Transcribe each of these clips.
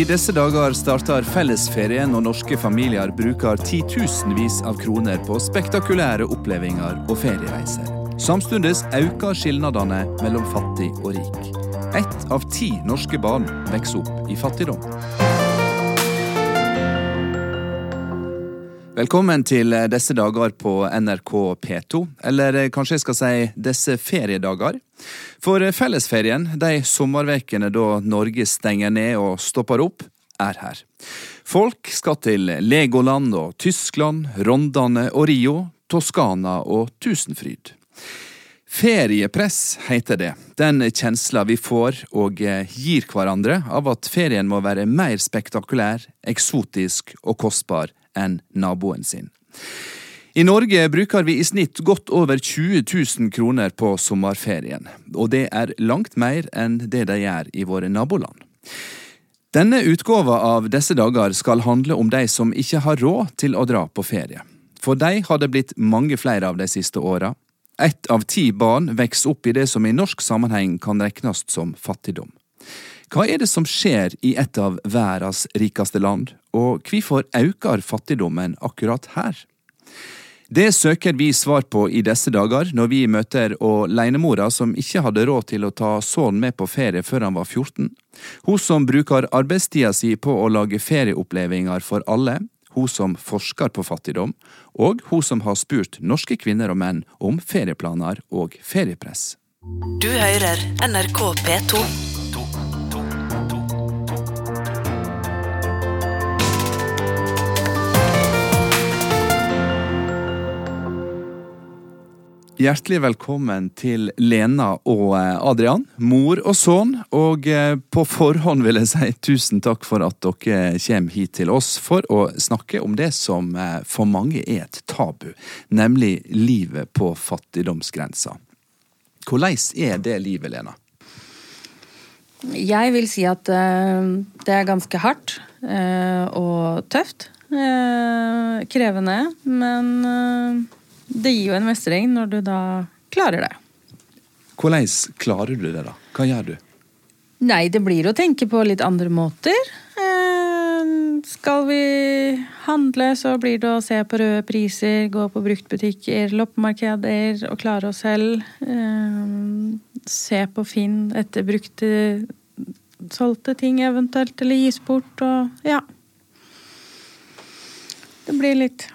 I disse dager starter fellesferien, og norske familier bruker titusenvis av kroner på spektakulære opplevelser og feriereiser. Samtidig øker skilnadene mellom fattig og rik. Ett av ti norske barn vokser opp i fattigdom. Velkommen til disse dager på NRK P2, eller kanskje jeg skal si disse feriedager. For fellesferien, de sommervekene da Norge stenger ned og stopper opp, er her. Folk skal til Legoland og Tyskland, Rondane og Rio, Toskana og Tusenfryd. Feriepress heter det, den kjensla vi får og gir hverandre av at ferien må være mer spektakulær, eksotisk og kostbar enn naboen sin. I Norge bruker vi i snitt godt over 20 000 kroner på sommerferien, og det er langt mer enn det de gjør i våre naboland. Denne utgåva av disse dager skal handle om de som ikke har råd til å dra på ferie. For de har det blitt mange flere av de siste åra. Ett av ti barn vokser opp i det som i norsk sammenheng kan regnes som fattigdom. Hva er det som skjer i et av verdens rikeste land, og hvorfor øker fattigdommen akkurat her? Det søker vi svar på i disse dager, når vi møter alenemora som ikke hadde råd til å ta sønnen med på ferie før han var 14, hun som bruker arbeidstida si på å lage ferieopplevelser for alle, hun som forsker på fattigdom, og hun som har spurt norske kvinner og menn om ferieplaner og feriepress. Du hører NRK P2. Hjertelig velkommen til Lena og Adrian, mor og sønn. Og på forhånd vil jeg si tusen takk for at dere kommer hit til oss for å snakke om det som for mange er et tabu, nemlig livet på fattigdomsgrensa. Hvordan er det livet, Lena? Jeg vil si at det er ganske hardt og tøft. Krevende, men det gir jo en mestring når du da klarer det. Hvordan klarer du det, da? Hva gjør du? Nei, det blir å tenke på litt andre måter. Eh, skal vi handle, så blir det å se på røde priser, gå på bruktbutikker, loppemarkeder og klare oss selv. Eh, se på Finn etter brukte solgte ting eventuelt, eller gis bort, og ja. Det blir litt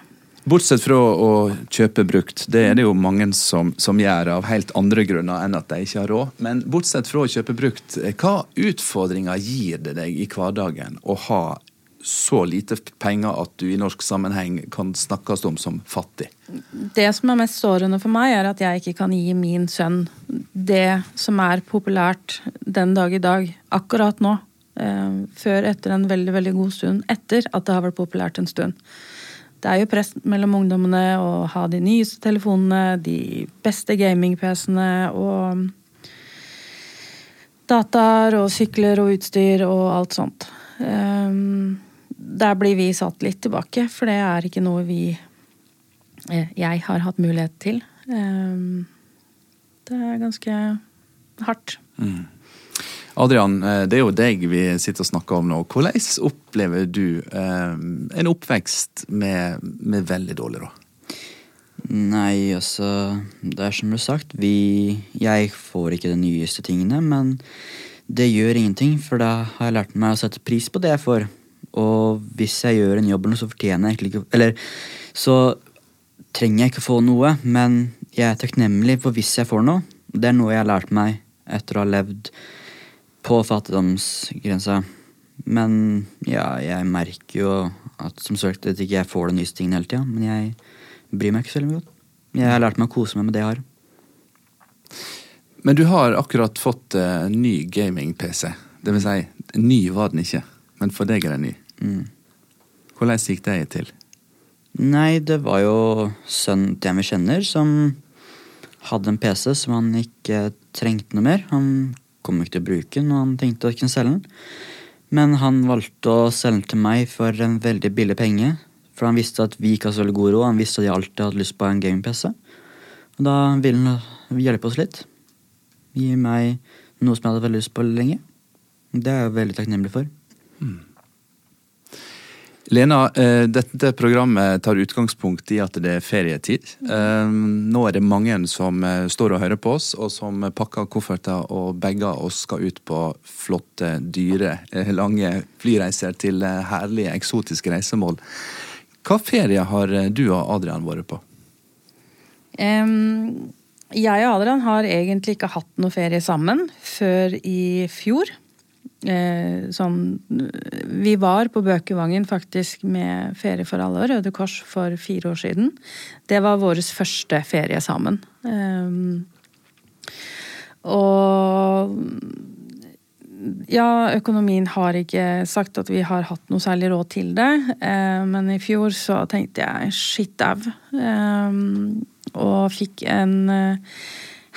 Bortsett fra å kjøpe brukt, det er det jo mange som, som, gjør av helt andre grunner enn at de ikke har råd. Men bortsett fra å kjøpe brukt, hva utfordringer gir det deg i hverdagen å ha så lite penger at du i norsk sammenheng kan snakkes om som fattig? Det som er mest sårende for meg, er at jeg ikke kan gi min sønn det som er populært den dag i dag, akkurat nå. Før etter en veldig, veldig god stund etter at det har vært populært en stund. Det er jo press mellom ungdommene å ha de nyeste telefonene, de beste gaming-PC-ene og dataer og sykler og utstyr og alt sånt. Um, der blir vi satt litt tilbake, for det er ikke noe vi jeg har hatt mulighet til. Um, det er ganske hardt. Mm. Adrian, det er jo deg vi sitter og snakker om nå. Hvordan opplever du eh, en oppvekst med, med, veldig dårlig råd? Nei, altså Det er som du har sagt, vi Jeg får ikke de nyeste tingene, men det gjør ingenting, for da har jeg lært meg å sette pris på det jeg får. Og hvis jeg gjør en jobb, så fortjener jeg ikke Eller så trenger jeg ikke få noe, men jeg er takknemlig for hvis jeg får noe. Det er noe jeg har lært meg etter å ha levd på fattigdomsgrensa. Men ja, jeg merker jo at som søkt at ikke jeg får de nyeste tingene hele tida. Men jeg bryr meg ikke så veldig godt. Jeg har lært meg å kose meg med det jeg har. Men du har akkurat fått uh, ny gaming-PC. Det vil si, ny var den ikke, men for deg er den ny. Mm. Hvordan gikk det til? Nei, det var jo sønnen til en vi kjenner, som hadde en PC som han ikke trengte noe mer. Han kom ikke til å bruke den, og han tenkte å kunne selge den. Men han valgte å selge den til meg for en veldig billig penge. For han visste at vi ikke hadde så veldig god råd, han visste at jeg alltid hadde lyst på en gaming-PC. Og da ville han hjelpe oss litt. Gi meg noe som jeg hadde veldig lyst på lenge. Det er jeg veldig takknemlig for. Lena, eh, dette programmet tar utgangspunkt i at det er ferietid. Eh, Nå er det mange som eh, står og hører på oss, og som pakker kofferter og bager og skal ut på flotte, dyre, lange flyreiser til herlige, eksotiske reisemål. Hva ferie har du og Adrian vært på? Um, jeg og Adrian har egentlig ikke hatt noe ferie sammen før i fjor. Eh, sånn, vi var på Bøkevangen faktisk med Ferie for alle og Røde Kors for fire år siden. Det var vår første ferie sammen. Eh, og ja, økonomien har ikke sagt at vi har hatt noe særlig råd til det. Eh, men i fjor så tenkte jeg shit au. Eh, og fikk en eh,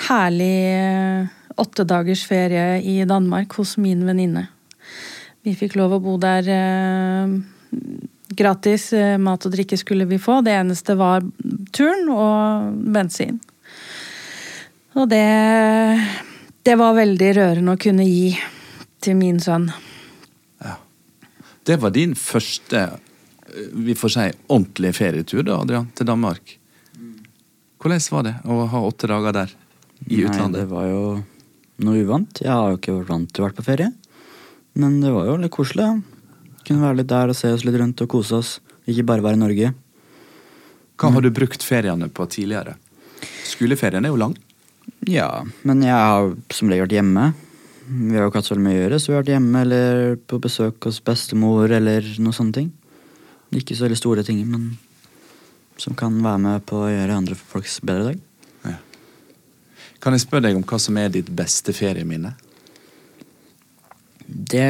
herlig åtte dagers ferie i Danmark hos min venninne. Vi fikk lov å bo der eh, gratis. Eh, mat og drikke skulle vi få. Det eneste var turen og bensin. Og det Det var veldig rørende å kunne gi til min sønn. Ja. Det var din første eh, vi får si, ordentlige ferietur da, Adrian, til Danmark. Hvordan var det å ha åtte dager der i Nei, utlandet? det var jo noe uvant. Jeg har jo ikke vært vant til å være på ferie. Men det var jo litt koselig. Ja. Kunne være litt der og se oss litt rundt og kose oss. Ikke bare være i Norge. Hva har du brukt feriene på tidligere? Skoleferien er jo lang. Ja, men jeg har som regel vært hjemme. Vi har jo ikke hatt så mye å gjøre, så vi har vært hjemme eller på besøk hos bestemor eller noe sånne ting. Ikke så veldig store ting, men som kan være med på å gjøre andre folks bedre dag. Kan jeg spørre deg om hva som er ditt beste ferieminne? Det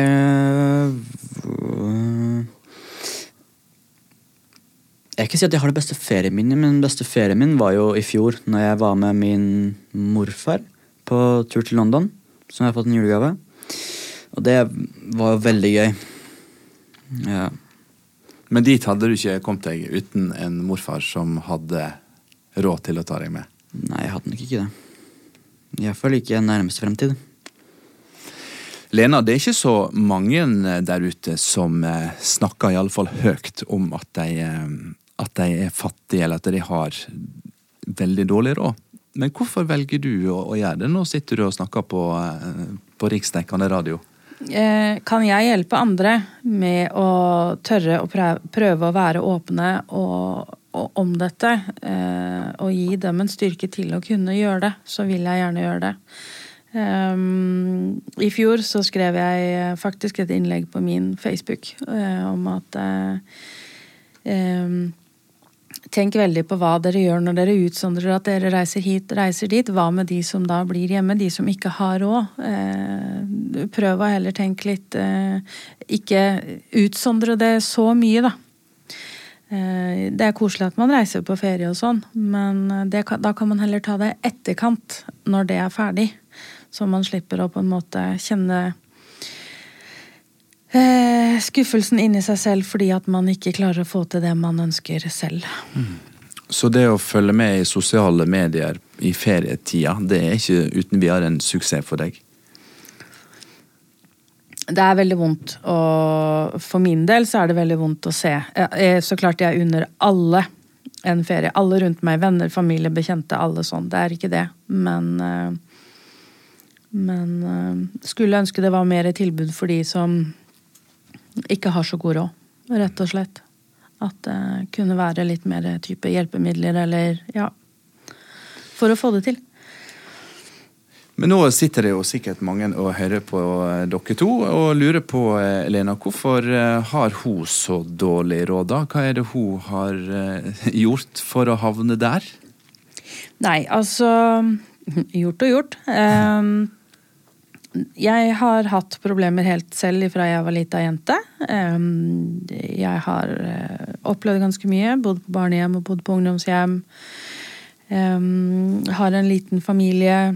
Jeg kan ikke si at jeg har det beste ferieminnet, men den beste ferien min var jo i fjor, når jeg var med min morfar på tur til London, som jeg har fått en julegave. Og det var jo veldig gøy. Ja. Men dit hadde du ikke kommet deg uten en morfar som hadde råd til å ta deg med. Nei, jeg hadde nok ikke det. Iallfall ikke i nærmeste fremtid. Lena, det er ikke så mange der ute som eh, snakker i alle fall høyt om at de, eh, at de er fattige, eller at de har veldig dårlig råd. Men hvorfor velger du å, å gjøre det? Nå sitter du og snakker på, eh, på riksdekkende radio. Eh, Kan jeg hjelpe andre med å tørre å prøve å være åpne og om dette, eh, og gi dem en styrke til å kunne gjøre det, så vil jeg gjerne gjøre det. Um, I fjor så skrev jeg eh, faktisk et innlegg på min Facebook eh, om at eh, Tenk veldig på hva dere gjør når dere utsondrer at dere reiser hit, reiser dit. Hva med de som da blir hjemme, de som ikke har råd? Eh, prøv å heller tenke litt eh, Ikke utsondre det så mye, da. Eh, det er koselig at man reiser på ferie og sånn, men det, da kan man heller ta det etterkant, når det er ferdig. Så man slipper å på en måte kjenne eh, skuffelsen inni seg selv fordi at man ikke klarer å få til det man ønsker selv. Så det å følge med i sosiale medier i ferietida, det er ikke uten videre en suksess for deg? Det er veldig vondt, og for min del så er det veldig vondt å se. Jeg- Så klart jeg unner alle en ferie. Alle rundt meg, venner, familie, bekjente, alle sånn. Det er ikke det. Men eh, Men eh, skulle ønske det var mer tilbud for de som ikke har så god råd, rett og slett. At det kunne være litt mer type hjelpemidler eller ja. For å få det til. Men nå sitter det jo sikkert mange og hører på dere to og lurer på, eh, Lena, hvorfor eh, har hun så dårlig råd, da? Hva er det hun har eh, gjort for å havne der? Nei, altså Gjort og gjort. Ehm, jeg har hatt problemer helt selv fra jeg var lita jente. Ehm, jeg har opplevd ganske mye. Bodd på barnehjem og bodd på ungdomshjem. Ehm, har en liten familie.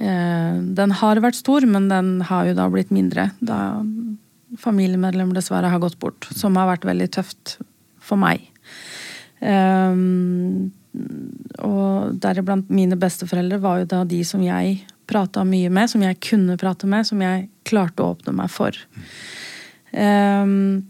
Eh, den har vært stor, men den har jo da blitt mindre. Da familiemedlemmer dessverre har gått bort. Som har vært veldig tøft for meg. Ehm, og deriblant mine besteforeldre var jo da de som jeg prata mye med, som jeg kunne prate med, som jeg klarte å åpne meg for. Um,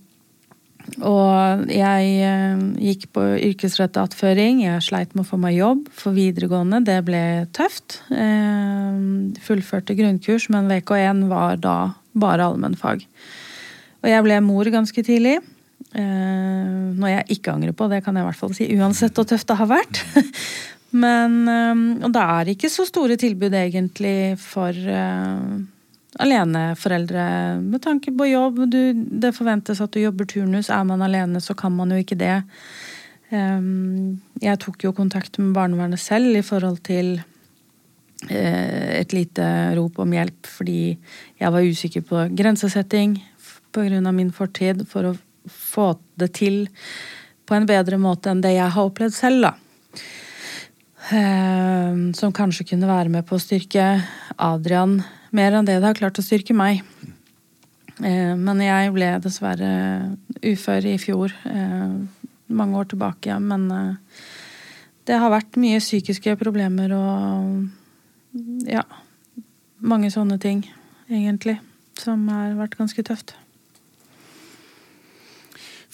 og jeg eh, gikk på yrkesrettet attføring. Jeg sleit med å få meg jobb for videregående. Det ble tøft. Eh, fullførte grunnkurs, men VK1 var da bare allmennfag. Og jeg ble mor ganske tidlig. Eh, noe jeg ikke angrer på, det kan jeg i hvert fall si. Uansett hvor tøft det har vært. men Og det er ikke så store tilbud egentlig for aleneforeldre med tanke på jobb. Du, det forventes at du jobber turnus. Er man alene, så kan man jo ikke det. Um, jeg tok jo kontakt med barnevernet selv i forhold til uh, et lite rop om hjelp fordi jeg var usikker på grensesetting pga. min fortid, for å få det til på en bedre måte enn det jeg har opplevd selv, da. Uh, som kanskje kunne være med på å styrke Adrian mer enn det det har klart å styrke meg. Eh, men jeg ble dessverre ufør i fjor. Eh, mange år tilbake. Men eh, det har vært mye psykiske problemer og ja. Mange sånne ting, egentlig. Som har vært ganske tøft.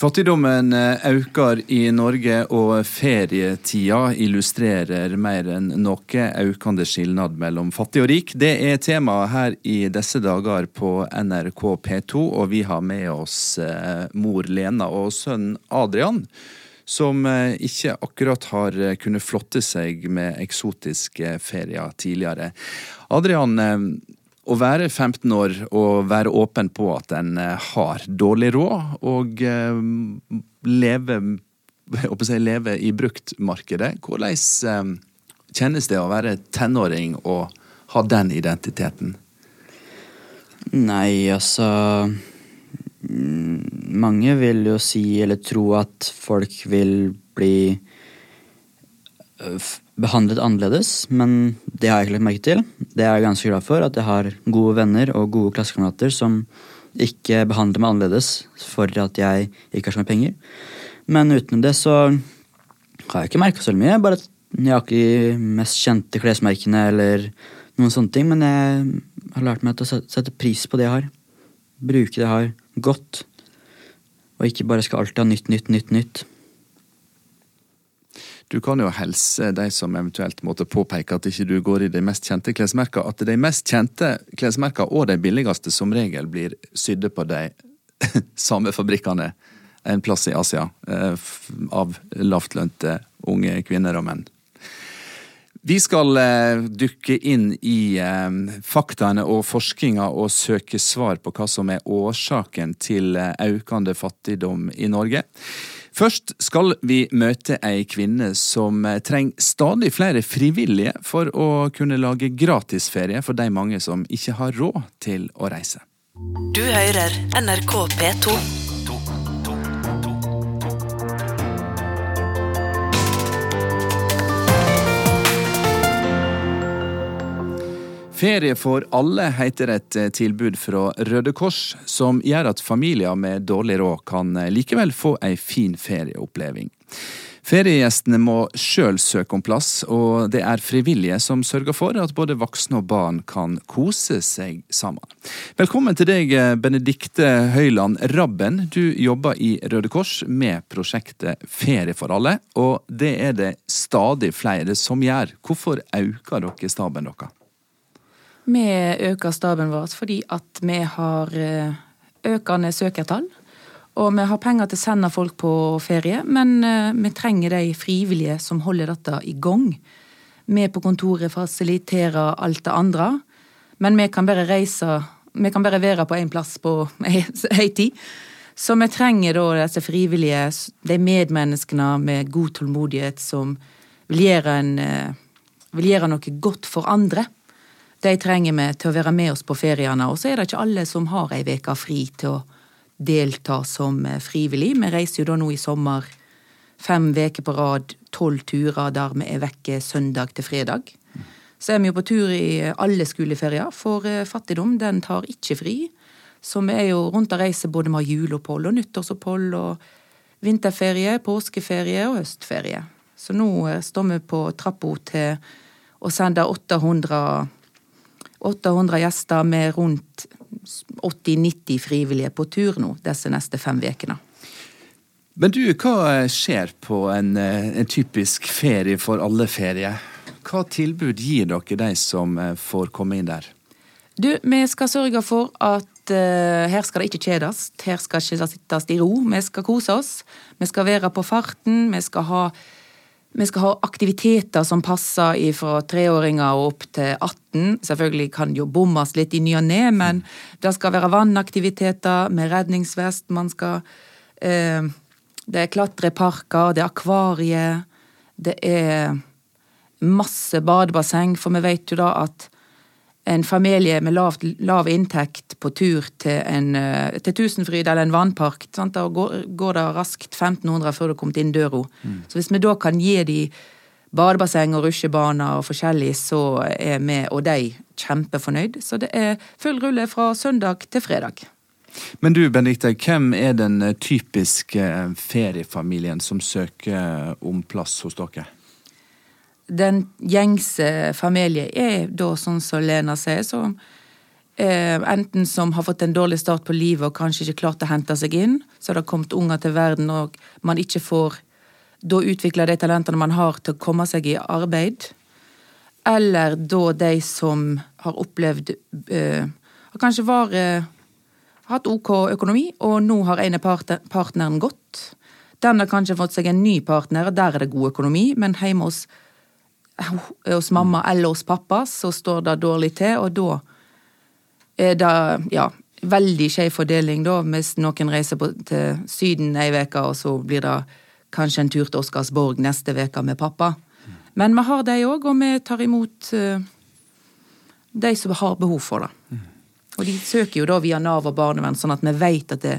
Fattigdommen eh, øker i Norge, og ferietida illustrerer mer enn noe økende skilnad mellom fattig og rik. Det er tema her i disse dager på NRK P2, og vi har med oss eh, mor Lena og sønn Adrian. Som eh, ikke akkurat har kunnet flotte seg med eksotiske ferier tidligere. Adrian, å være 15 år og være åpen på at en eh, har dårlig råd, og eh, leve, jeg, leve i bruktmarkedet, hvordan eh, kjennes det å være tenåring og ha den identiteten? Nei, altså Mange vil jo si eller tro at folk vil bli behandlet annerledes, men det har jeg ikke lagt merke til. Det er jeg ganske glad for, at jeg har gode venner og gode klassekamerater som ikke behandler meg annerledes for at jeg ikke har så mye penger. Men utenom det så har jeg ikke merka så mye. Bare at jeg har ikke de mest kjente klesmerkene eller noen sånne ting, men jeg har lært meg å sette pris på det jeg har. Bruke det jeg har, godt. Og ikke bare skal alltid ha nytt, nytt, nytt, nytt. Du kan jo helse de som eventuelt måtte påpeke at ikke du går i de mest kjente klesmerkene, at de mest kjente klesmerkene og de billigste som regel blir sydde på de samme fabrikkene en plass i Asia eh, av lavtlønte unge kvinner og menn. Vi skal dukke dykke inn i eh, faktaene og forskninga og søke svar på hva som er årsaken til økende fattigdom i Norge. Først skal vi møte ei kvinne som eh, trenger stadig flere frivillige for å kunne lage gratisferie for de mange som ikke har råd til å reise. Du hører NRK P2. Ferie for alle heter et eh, tilbud fra Røde Kors, som gjør at familier med dårlig råd kan eh, likevel få ei fin ferieoppleving. Feriegjestene må sjøl søke om plass, og det er frivillige som sørger for at både voksne og barn kan kose seg sammen. Velkommen til deg, eh, Benedikte Høyland Rabben. Du jobber i Røde Kors med prosjektet Ferie for alle, og det er det stadig flere som gjør. Hvorfor øker dere staben deres? Vi øker staben vår fordi at vi har eh, økende søkertall. Og vi har penger til å sende folk på ferie, men eh, vi trenger de frivillige som holder dette i gang. Vi på kontoret fasiliterer alt det andre, men vi kan bare reise Vi kan bare være på én plass på ei tid. Så vi trenger da disse frivillige, de medmenneskene med god tålmodighet som vil gjøre, en, eh, vil gjøre noe godt for andre. De trenger vi til å være med oss på feriene. Og så er det ikke alle som har ei uke fri til å delta som eh, frivillig. Vi reiser jo da nå i sommer fem uker på rad, tolv turer der vi er vekke søndag til fredag. Så er vi jo på tur i alle skoleferier, for eh, fattigdom den tar ikke fri. Så vi er jo rundt og reiser både med juleopphold og nyttårsopphold og vinterferie, påskeferie og høstferie. Så nå eh, står vi på trappa til å sende 800 800 gjester med rundt 80-90 frivillige på tur nå disse neste fem ukene. Men du, hva skjer på en, eh, en typisk ferie for alle ferier? Hva tilbud gir dere de som eh, får komme inn der? Du, vi skal sørge for at uh, her skal det ikke kjedes. Her skal ikke sittes i ro. Vi skal kose oss. Vi skal være på farten. Vi skal ha, vi skal ha aktiviteter som passer fra treåringer og opp til 18. Selvfølgelig kan det jo bommes litt i ny og ne, men det skal være vannaktiviteter med redningsvest. Man skal eh, Det er klatreparker, det er akvarie, det er masse badebasseng, for vi vet jo da at en familie med lav, lav inntekt på tur til, en, eh, til Tusenfryd eller en vannpark, sant? da går, går det raskt 1500 før du har kommet inn døra. Mm. Så hvis vi da kan gi de badebasseng og rusjebaner og forskjellig, så er vi og de kjempefornøyd. Så det er full rulle fra søndag til fredag. Men du Benedicte, hvem er den typiske feriefamilien som søker om plass hos dere? Den gjengse familie er da sånn som Lena sier, som eh, enten som har fått en dårlig start på livet og kanskje ikke klart å hente seg inn, så det har kommet unger til verden og man ikke får da utvikle de talentene man har til å komme seg i arbeid. Eller da de som har opplevd eh, kanskje var, eh, hatt ok økonomi, og nå har ene partneren gått. Den har kanskje fått seg en ny partner, og der er det god økonomi, men hjemme hos hos mamma eller hos pappa, så står det dårlig til, og da er det ja, veldig skjev fordeling, da, hvis noen reiser på, til Syden ei uke, og så blir det kanskje en tur til Oscarsborg neste uke med pappa. Men vi har de òg, og vi tar imot uh, de som har behov for det. Og de søker jo da via Nav og barnevern, sånn at vi vet at det,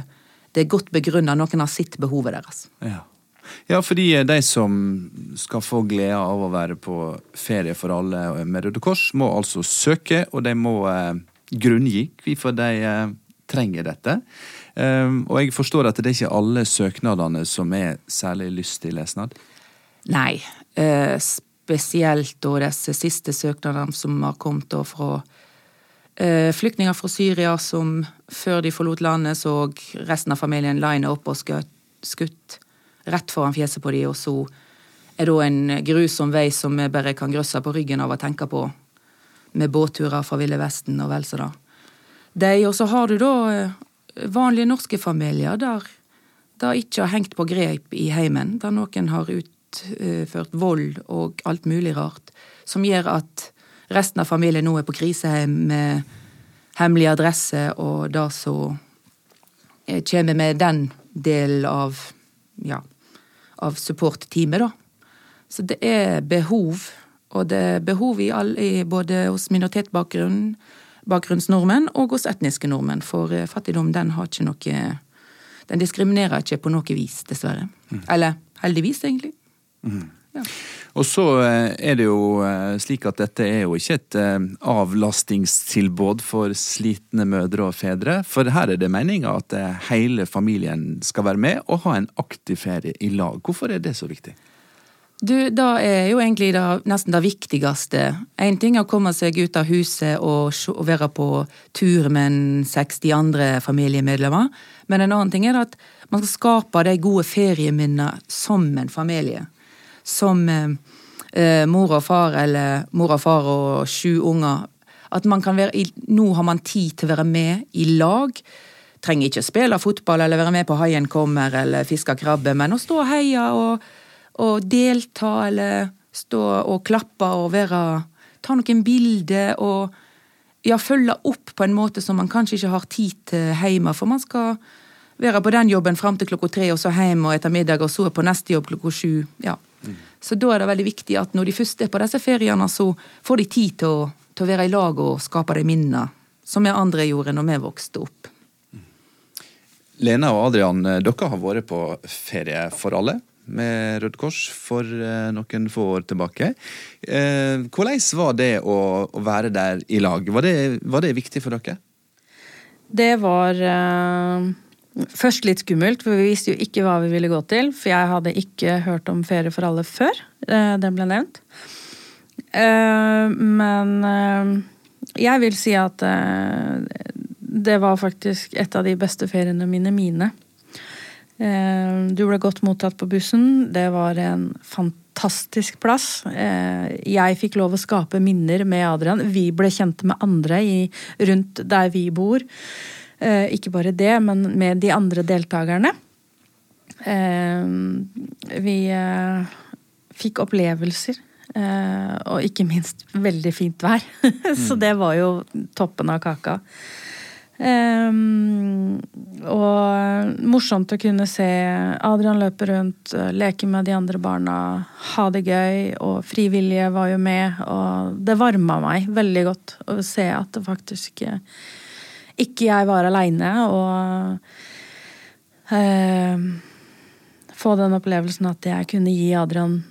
det er godt begrunna. Noen har sett behovet deres. Ja. Ja, fordi de som skal få glede av å være på ferie for alle med Røde Kors, må altså søke, og de må eh, grunngi hvorfor de eh, trenger dette. Um, og jeg forstår at det er ikke alle søknadene som er særlig lystig-lesnad? Nei, eh, spesielt da disse siste søknadene som har kommet fra eh, flyktninger fra Syria som før de forlot landet, så resten av familien line opp og skutt rett foran fjeset på de, og så er da en grusom vei som vi bare kan grøsse på ryggen av å tenke på, med båtturer fra Ville Vesten og vel så da. De, og så har du da eh, vanlige norske familier der det ikke har hengt på grep i heimen, der noen har utført vold og alt mulig rart, som gjør at resten av familien nå er på kriseheim med hemmelig adresse, og da så kommer kommer med den delen av ja, av supportteamet, da. Så det er behov, og det er behov i, all, i både hos minoritetsbakgrunnsnordmenn og hos etniske nordmenn. For eh, fattigdom, den har ikke noe Den diskriminerer ikke på noe vis, dessverre. Mm. Eller heldigvis, egentlig. Mm. Ja. Og så eh, er det jo eh, slik at dette er jo ikke et avlastingstilbud for slitne mødre og fedre. For her er det meninga at hele familien skal være med og ha en aktiv ferie i lag. Hvorfor er det så viktig? Du, da er jo egentlig det, nesten det viktigste. Én ting er å komme seg ut av huset og, og være på tur med en 60 andre familiemedlemmer, men en annen ting er at man skal skape de gode ferieminnene som en familie som eh, eh, mor og far eller mor og far og sju unger. At man kan være i, Nå har man tid til å være med i lag. Trenger ikke å spille fotball eller være med på Haien kommer eller fiske krabbe, men å stå og heie og, og delta eller stå og klappe og være Ta noen bilder og ja, følge opp på en måte som man kanskje ikke har tid til hjemme. For man skal være på den jobben fram til klokka tre, og så hjem og etter middag, og så på neste jobb klokka sju. Ja. Så da er det veldig viktig at når de først er på disse feriene, så får de tid til å, til å være i lag og skape de minnene som vi andre gjorde når vi vokste opp. Lena og Adrian, dere har vært på Ferie for alle med Røde Kors for eh, noen få år tilbake. Eh, hvordan var det å, være der i lag? Var det, var det viktig for dere? Det var Først litt skummelt, for vi visste jo ikke hva vi ville gå til. For jeg hadde ikke hørt om Ferie for alle før eh, den ble nevnt. Eh, men eh, jeg vil si at det var faktisk et av de beste feriene mine. mine. Du ble godt mottatt på bussen. Det var en fantastisk plass. Jeg fikk lov å skape minner med Adrian. Vi ble kjent med andre rundt der vi bor. Eh, ikke bare det, men med de andre deltakerne. Eh, vi eh, fikk opplevelser. Eh, og ikke minst veldig fint vær. Så det var jo toppen av kaka. Um, og morsomt å kunne se Adrian løpe rundt, leke med de andre barna, ha det gøy. Og frivillige var jo med, og det varma meg veldig godt å se at det faktisk ikke jeg var aleine. Og eh, få den opplevelsen at jeg kunne gi Adrian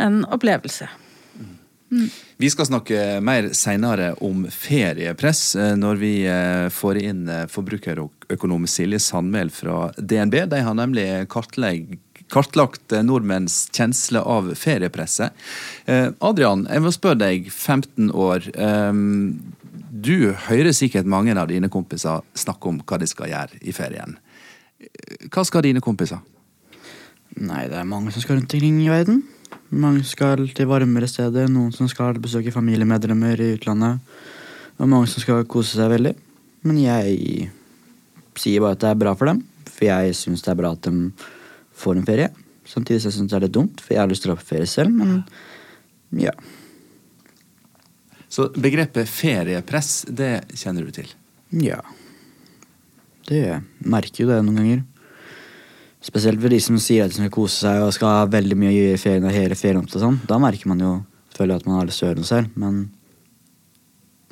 en opplevelse. Vi skal snakke mer senere om feriepress eh, når vi eh, får inn eh, forbrukerøkonom Silje Sandmæl fra DNB. De har nemlig kartlagt nordmenns kjensle av feriepresset. Adrian, jeg må spørre deg, 15 år. Du hører sikkert mange av dine kompiser snakke om hva de skal gjøre i ferien. Hva skal dine kompiser? Nei, det er mange som skal rundt omkring i verden. Mange skal til varmere steder, noen som skal besøke familiemedlemmer i utlandet. Og mange som skal kose seg veldig. Men jeg sier bare at det er bra for dem, for jeg syns det er bra at de får en ferie. Samtidig syns jeg det er litt dumt, for jeg har lyst til å dra på ferie selv, men ja. Så begrepet feriepress, det kjenner du til? Ja. Det. Merker jo det noen ganger. Spesielt for de som sier at de skal kose seg og skal ha veldig mye i ferien og hele ferien opp til sånn. Da merker man jo føler at man har lyst til å gjøre noe selv. Men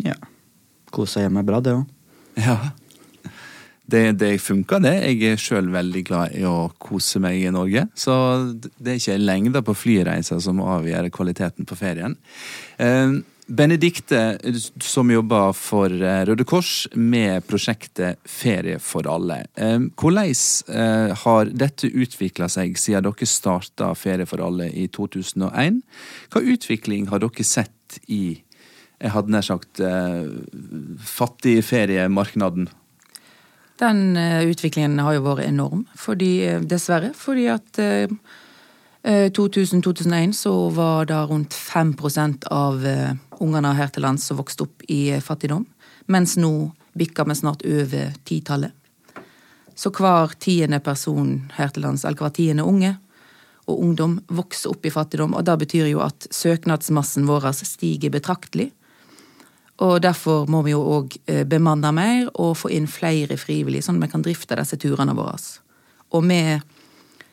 ja. Kose seg hjemme er bra, det òg. Ja. Det, det funker, det. Jeg er sjøl veldig glad i å kose meg i Norge. Så det er ikke lengda på flyreiser som avgjør kvaliteten på ferien. Eh, Benedikte, som jobber for eh, Røde Kors med prosjektet Ferie for alle. Eh, hvordan eh, har dette utvikla seg siden dere starta Ferie for alle i 2001? Hva utvikling har dere sett i jeg hadde nær sagt fattigferiemarkedet? Den utviklingen har jo vært enorm, fordi, dessverre. Fordi at 2000-2001 så var det rundt 5% av ungene her til lands som vokste opp i fattigdom, mens nå bikker vi snart over titallet. Så hver tiende person her til lands, eller hver tiende unge og ungdom, vokser opp i fattigdom, og det betyr jo at søknadsmassen vår stiger betraktelig. Og derfor må vi jo òg eh, bemanne mer og få inn flere frivillige, sånn at vi kan drifte disse turene våre. Og vi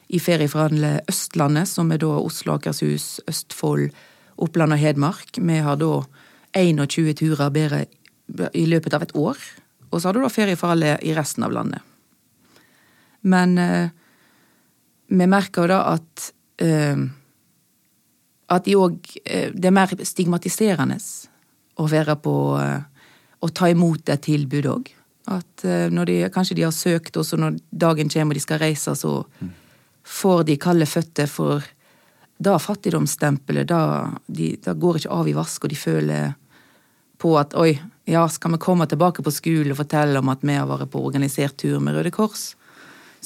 i Ferieforhandlet Østlandet, som er da Oslo, Akershus, Østfold, Oppland og Hedmark. Vi har da 21 turer bedre i løpet av et år. Og så har du da ferie for alle i resten av landet. Men eh, vi merker jo da at eh, at de òg eh, Det er mer stigmatiserende å være på eh, Å ta imot et tilbud òg. At eh, når de, kanskje de har søkt, og så når dagen kommer og de skal reise, så mm. Får de kalde føtter for da fattigdomsstempelet, da, de, da går ikke av i vask, og de føler på at oi, ja, skal vi komme tilbake på skolen og fortelle om at vi har vært på organisert tur med Røde Kors?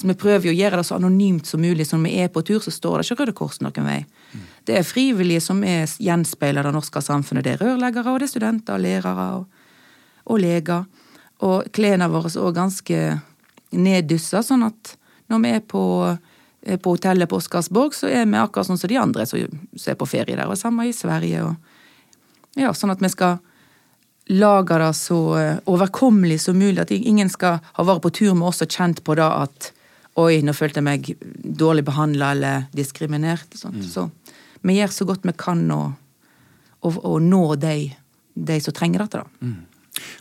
Så vi prøver å gjøre det så anonymt som mulig, så når vi er på tur, så står det ikke Røde Kors noen vei. Mm. Det er frivillige som er gjenspeiler det norske samfunnet. Det er rørleggere, og det er studenter, lærere og, og leger. Og klærne våre er også ganske neddussa, sånn at når vi er på på hotellet på Oscarsborg, så er vi akkurat sånn som de andre som, er på ferie der. Og samme i Sverige. Og, ja, sånn at vi skal lage det så eh, overkommelig som mulig. At ingen skal ha vært på tur med oss og kjent på det at oi, nå følte jeg meg dårlig behandla eller diskriminert. Mm. Så vi gjør så godt vi kan å, å, å nå de, de, som trenger dette. da. Mm.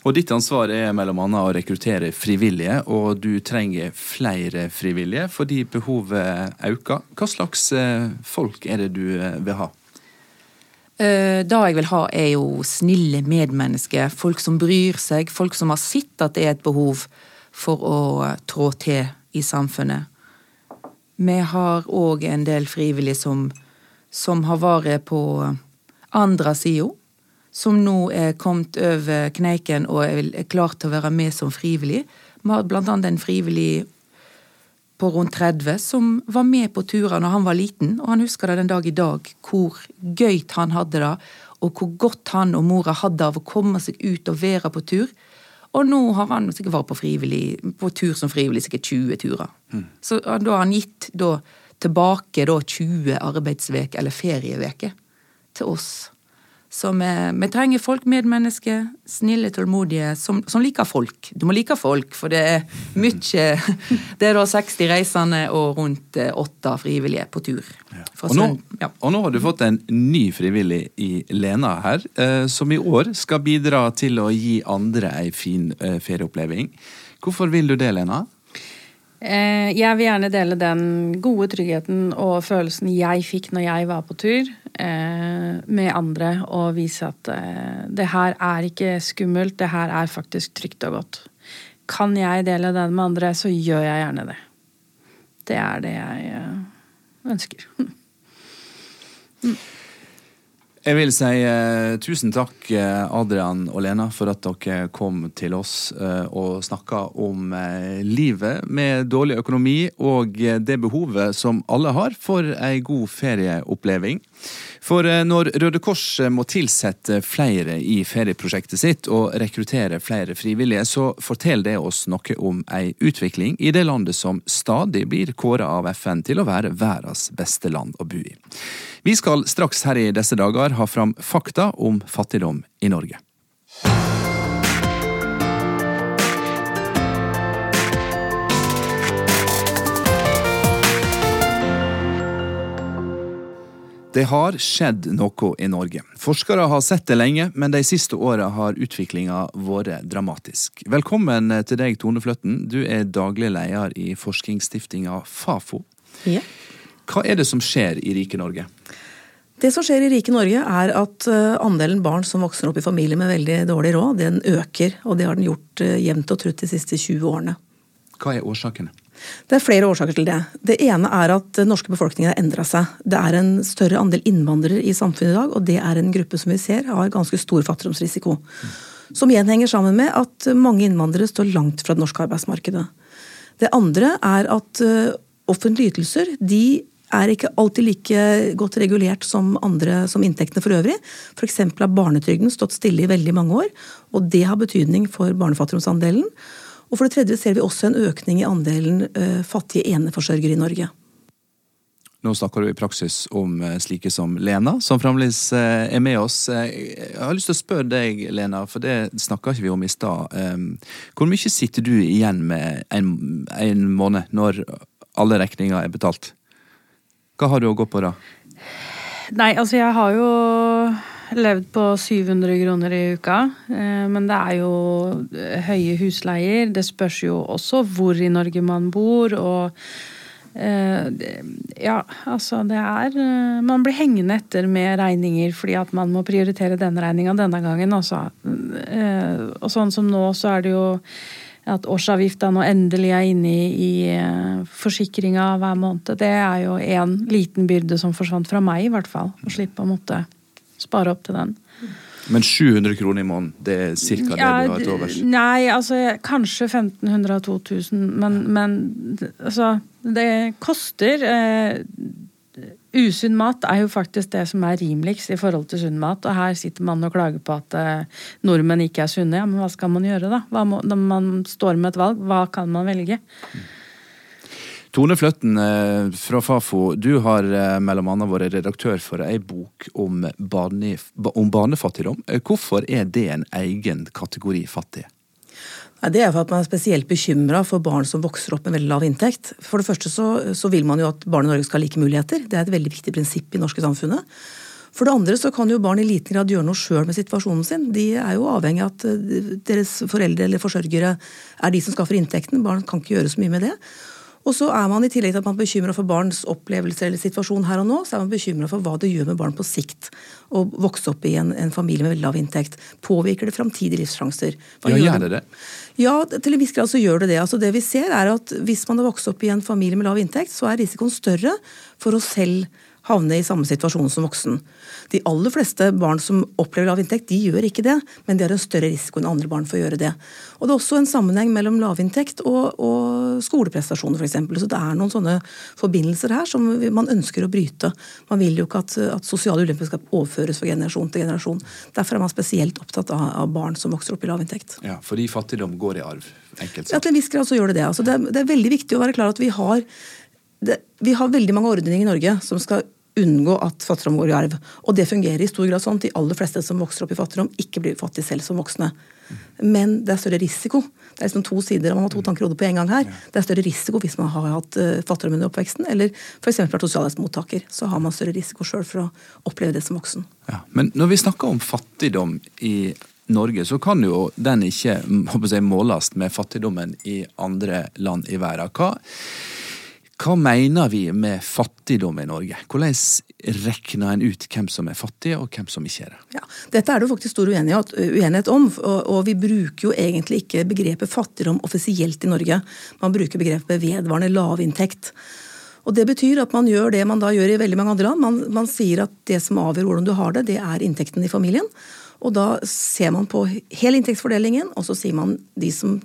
Og Ditt ansvar er bl.a. å rekruttere frivillige, og du trenger flere frivillige fordi behovet øker. Hva slags eh, folk er det du eh, vil ha? Eh, det jeg vil ha, er jo snille medmennesker. Folk som bryr seg. Folk som har sett at det er et behov for å trå til i samfunnet. Vi har òg en del frivillige som, som har vært på andre sida som nå er kommet over kneiken og er klar til å være med som frivillig. Vi har blant annet en frivillig på rundt 30 som var med på turer når han var liten, og han husker det den dag i dag, hvor gøyt han hadde det, og hvor godt han og mora hadde av å komme seg ut og være på tur. Og nå har han sikkert vært på, frivillig, på tur som frivillig sikkert 20 turer. Så da har han gitt da, tilbake da 20 arbeidsveker, eller ferieveker, til oss. Så vi, vi trenger folk, medmennesker, snille, tålmodige, som, som liker folk. Du må like folk, for det er mye Det er da 60 reisende og rundt eh, åtte frivillige på tur. Ja. Og nå, ja. og nå har du fått en ny frivillig i Lena her, eh, som i år skal bidra til å gi andre ei fin eh, ferieoppleving. Hvorfor vil du det, Lena? Eh, Jeg vil gjerne dele den gode tryggheten og følelsen jeg fikk når jeg var på tur, eh, med andre, og vise at eh, det her er ikke skummelt, det her er faktisk trygt og godt. Kan jeg dele den med andre, så gjør jeg gjerne det. Det er det jeg ønsker. ønsker. Jeg vil si eh, tusen takk, eh, Adrian og Lena, for at dere kom til oss eh, og snakka om eh, livet med dårlig økonomi og eh, det behovet som alle har for ei god ferieoppleving. For eh, når Røde Kors må tilsette flere i ferieprosjektet sitt og rekruttere flere frivillige, så forteller det oss noe om ei utvikling i det landet som stadig blir kåra av FN til å være verdens beste land å bo i. Vi skal straks her i disse dager ha fram fakta om fattigdom i Norge. Det har skjedd noe i Norge. Forskere har sett det lenge, men de siste åra har utviklinga vært dramatisk. Velkommen til deg, Tone Fløtten. Du er daglig leder i forskningsstiftinga Fafo. Ja. Hva er det som skjer i rike Norge? Det som skjer i rike Norge, er at eh, andelen barn som vokser opp i familier med veldig dårlig råd, den øker. Og det har den gjort eh, jevnt og trutt de siste 20 årene. Hva er årsakene? Det er flere årsaker til det. Det ene er at den norske befolkningen har endra seg. Det er en større andel innvandrere i samfunnet i dag, og det er en gruppe som vi ser har ganske stor fattigdomsrisiko. Som igjen henger sammen med at mange innvandrere står langt fra det norske arbeidsmarkedet. Det andre er at eh, offentlige ytelser de er ikke alltid like godt regulert som, andre, som inntektene for øvrig. F.eks. har barnetrygden stått stille i veldig mange år, og det har betydning for barnefattigdomsandelen. Og for det tredje ser vi også en økning i andelen eh, fattige eneforsørgere i Norge. Nå snakker du i praksis om eh, slike som Lena, som fremdeles eh, er med oss. Jeg har lyst til å spørre deg, Lena, for det snakka ikke om i stad. Eh, Hvor mye sitter du igjen med en, en måned når alle regninger er betalt? Hva har du å gå på da? Nei, altså jeg har jo levd på 700 kroner i uka. eh, Men det er jo eh, høye husleier. Det spørs jo også hvor i Norge man bor, og eh, Ja, altså det er Man blir hengende etter med regninger fordi at man må prioritere den regninga denne gangen, altså. Og sånn som nå, så er det jo at årsavgifta nå endelig er inne i, i eh, forsikringa hver måned. Det er jo en liten byrde som forsvant fra meg, i hvert fall. Å slippe å måtte spare opp til den. Men 700 kroner i måneden, det er ca. Ja, det du har til overs? Nei, altså kanskje 1500 og 2000, men, men altså Det koster. Eh, usunn mat er jo faktisk det som er rimeligst i forhold til sunn mat. Og her sitter man og klager på at eh, nordmenn ikke er sunne. Ja, men hva skal man gjøre, da? Må, når man står med et valg, hva kan man velge? Tone Fløtten eh, fra Fafo, du har bl.a. annet vært redaktør for ei bok om, barne, om barnefattigdom. Eh, Hvorfor er det en egen kategori fattige? Det er for at man er spesielt bekymra for barn som vokser opp med veldig lav inntekt. For det første så, så vil man jo at barn i Norge skal ha like muligheter. Det er et veldig viktig prinsipp i norske samfunnet. For det andre så kan jo barn i liten grad gjøre noe sjøl med situasjonen sin. De er jo avhengig av at eh, deres foreldre eller forsørgere er de som skaffer inntekten. Barn kan ikke gjøre så mye med det. Og så er man i tillegg til at man er bekymra for barns opplevelser eller situasjon her og nå, så er man bekymra for hva det gjør med barn på sikt å vokse opp i en, en familie med lav inntekt. Påvirker det framtidige livssjanser? Ja, gjør gjør det det? Ja, til en viss grad så gjør det det. Altså det vi ser er at Hvis man har vokst opp i en familie med lav inntekt, så er risikoen større for å selv havne i samme situasjon som voksen. De aller fleste barn som opplever lav inntekt, de gjør ikke det, men de har en større risiko enn andre barn for å gjøre det. Og Det er også en sammenheng mellom lavinntekt og, og skoleprestasjoner f.eks. Så det er noen sånne forbindelser her som man ønsker å bryte. Man vil jo ikke at, at sosiale ulemper skal overføres fra generasjon til generasjon. Derfor er man spesielt opptatt av, av barn som vokser opp i lavinntekt. Ja, Fordi fattigdom går i arv? enkelt sagt. Ja, Til en viss grad så gjør det det. Altså, det, er, det er veldig viktig å være klar at vi har det, vi har veldig mange ordninger i Norge som skal unngå at fattigdom går i arv. Og det fungerer i stor grad sånn at de aller fleste som vokser opp i fattigdom, ikke blir fattige selv som voksne. Men det er større risiko. Det er liksom to sider, Man har to tanker i hodet på en gang her. Det er større risiko hvis man har hatt uh, fattigdom under oppveksten, eller f.eks. vært sosialhjelpsmottaker. Så har man større risiko sjøl for å oppleve det som voksen. Ja, men når vi snakker om fattigdom i Norge, så kan jo den ikke måles med fattigdommen i andre land i verden. Hva hva mener vi med fattigdom i Norge? Hvordan regner en ut hvem som er fattig, og hvem som ikke er det? Ja, dette er det jo faktisk stor uenighet, om, og, og, vi bruker jo egentlig ikke begrepet fattigdom offisielt i Norge. Man bruker begrepet vedvarende lavinntekt. Og Det betyr at man gjør det man da gjør i veldig mange andre land. Man, man sier at det som avgjør hvordan du har det, det er inntekten i familien. Og da ser man på hele inntektsfordelingen, og så sier man de som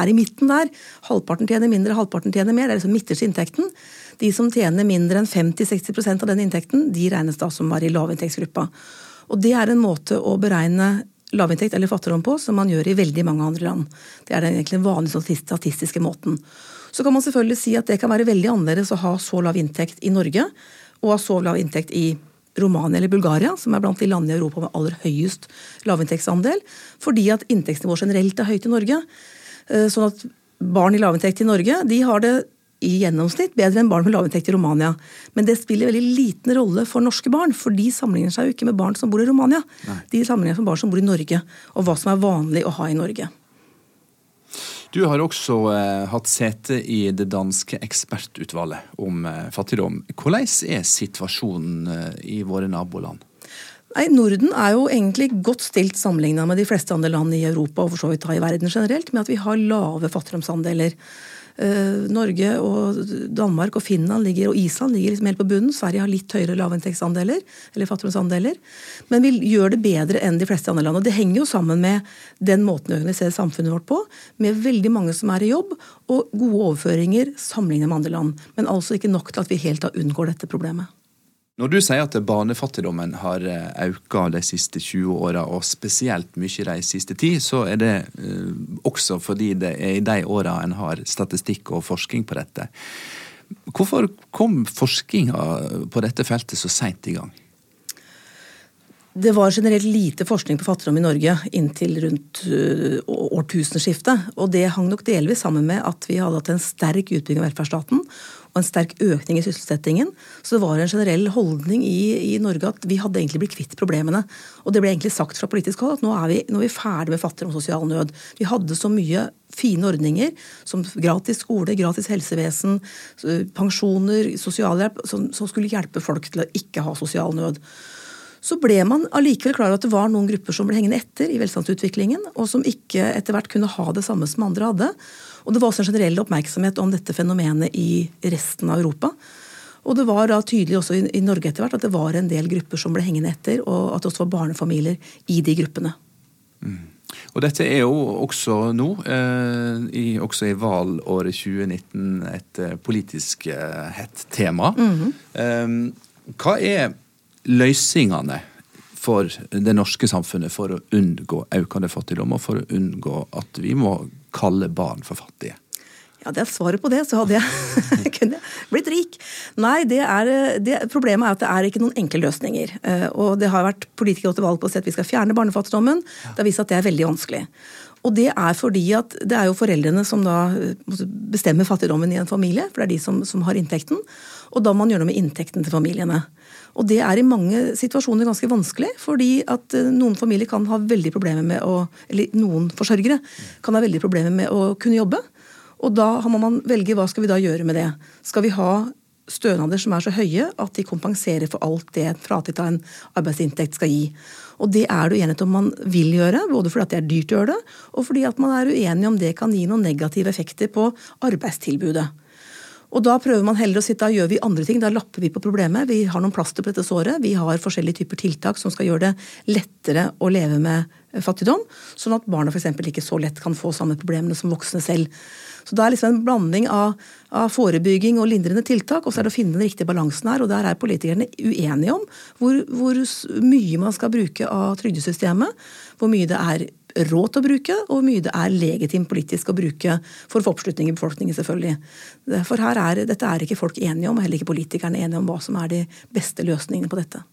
er i midten der. Halvparten tjener mindre, halvparten tjener mer. Det er liksom midterste inntekten. De som tjener mindre enn 50-60% av den inntekten, de regnes da som var i lavinntektsgruppa. Og det er en måte å beregne lavinntekt eller fattigdom på som man gjør i veldig mange andre land. Det er den egentlig vanlige statistiske måten. Så kan man selvfølgelig si at det kan være veldig annerledes å ha så lav inntekt i Norge og ha så lav inntekt i Romania eller Bulgaria, som er blant de landene i Europa med aller høyest lavinntektsandel, fordi at inntektsnivået generelt er høyt i Norge. Eh, sånn at barn i lavinntekt i Norge de har det i gjennomsnitt bedre enn barn med lavinntekt i Romania. Men det spiller veldig liten rolle for norske barn, for de sammenligner seg jo ikke med barn som bor i Romania. Nei. De sammenligner seg med barn som bor i Norge, og hva som er vanlig å ha i Norge. Du har også eh, hatt sete i det danske ekspertutvalget om eh, fattigdom. Hvordan er situasjonen eh, i våre naboland? Nei, Norden er jo egentlig godt stilt sammenligna med de fleste andre land i Europa og for så vidt i verden generelt, med at vi har lave fattigdomsandeler. Uh, Norge og Danmark og Finland ligger, og Island ligger liksom helt på bunnen. Sverige har litt høyere lavinntektsandeler, eller fattigdomsandeler. Men vi gjør det bedre enn de fleste andre land. Og det henger jo sammen med den måten vi organiserer samfunnet vårt på, med veldig mange som er i jobb, og gode overføringer sammenlignet med andre land. Men altså ikke nok til at vi helt da unngår dette problemet. Når du sier at barnefattigdommen har eh, økt de siste 20 åra, og spesielt mye de siste ti, så er det uh, også fordi det er i de åra en har statistikk og forskning på dette. Hvorfor kom forskninga på dette feltet så seint i gang? Det var generelt lite forskning på fattigdom i Norge inntil rundt årtusenskiftet. Og det hang nok delvis sammen med at vi hadde hatt en sterk utbygging av velferdsstaten og en sterk økning i sysselsettingen. Så det var en generell holdning i, i, Norge at vi hadde egentlig blitt kvitt problemene. Og det ble egentlig sagt fra politisk hold at nå er vi, nå er vi ferdig med fattigdom og sosial nød. Vi hadde så mye fine ordninger som gratis skole, gratis helsevesen, pensjoner, sosialhjelp, som, som skulle hjelpe folk til å ikke ha sosial nød så ble man allikevel klar over at det var noen grupper som ble hengende etter i velstandsutviklingen, og som ikke etter hvert kunne ha det samme som andre hadde. Og det var også en generell oppmerksomhet om dette fenomenet i resten av Europa. Og det var da tydelig også i, Norge etter hvert at det var en del grupper som ble hengende etter, og at det også var barnefamilier i de gruppene. Mm. Og dette er jo også nå, eh, i, også i valåret 2019, et eh, politisk eh, hett tema. Mm -hmm. eh, hva er løsningene for det norske samfunnet for å unngå økende fattigdom, og for å unngå at vi må kalle barn for fattige? Ja, det er svaret på det, så hadde jeg kunne blitt rik. Nei, det er, det, problemet er at det er ikke noen enkle løsninger. Eh, og det har vært politikere til valg på å si at vi skal fjerne barnefattigdommen. Det har vist at det er veldig vanskelig. Og det er fordi at det er jo foreldrene som da eh, bestemmer fattigdommen i en familie, for det er de som, som har inntekten. Og da må man gjøre noe med inntekten til familiene. Og det er i mange situasjoner ganske vanskelig, fordi at eh, noen familier kan ha veldig problemer med å Eller noen forsørgere kan ha veldig problemer med å kunne jobbe. Og da må man velge hva skal vi da gjøre med det. Skal vi ha stønader som er så høye at de kompenserer for alt det fratitt av en arbeidsinntekt skal gi. Og det er det uenighet om man vil gjøre, både fordi det er dyrt å gjøre det, og fordi at man er uenig om det kan gi noen negative effekter på arbeidstilbudet. Og da prøver man heller å si at da gjør vi andre ting. Da lapper vi på problemet. Vi har noen plaster på dette såret. Vi har forskjellige typer tiltak som skal gjøre det lettere å leve med fattigdom. Sånn at barna f.eks. ikke så lett kan få samme problemene som voksne selv. Så det er liksom en blanding av, av forebygging og lindrende tiltak, og så er det å finne den riktige balansen her. Og der er politikerne uenige om hvor, hvor mye man skal bruke av trygdesystemet. Hvor mye det er råd til å bruke, og hvor mye det er legitimt politisk å bruke for å få oppslutning i befolkningen, selvfølgelig. For her er, dette er ikke folk enige om, og heller ikke politikerne enige om hva som er de beste løsningene på dette.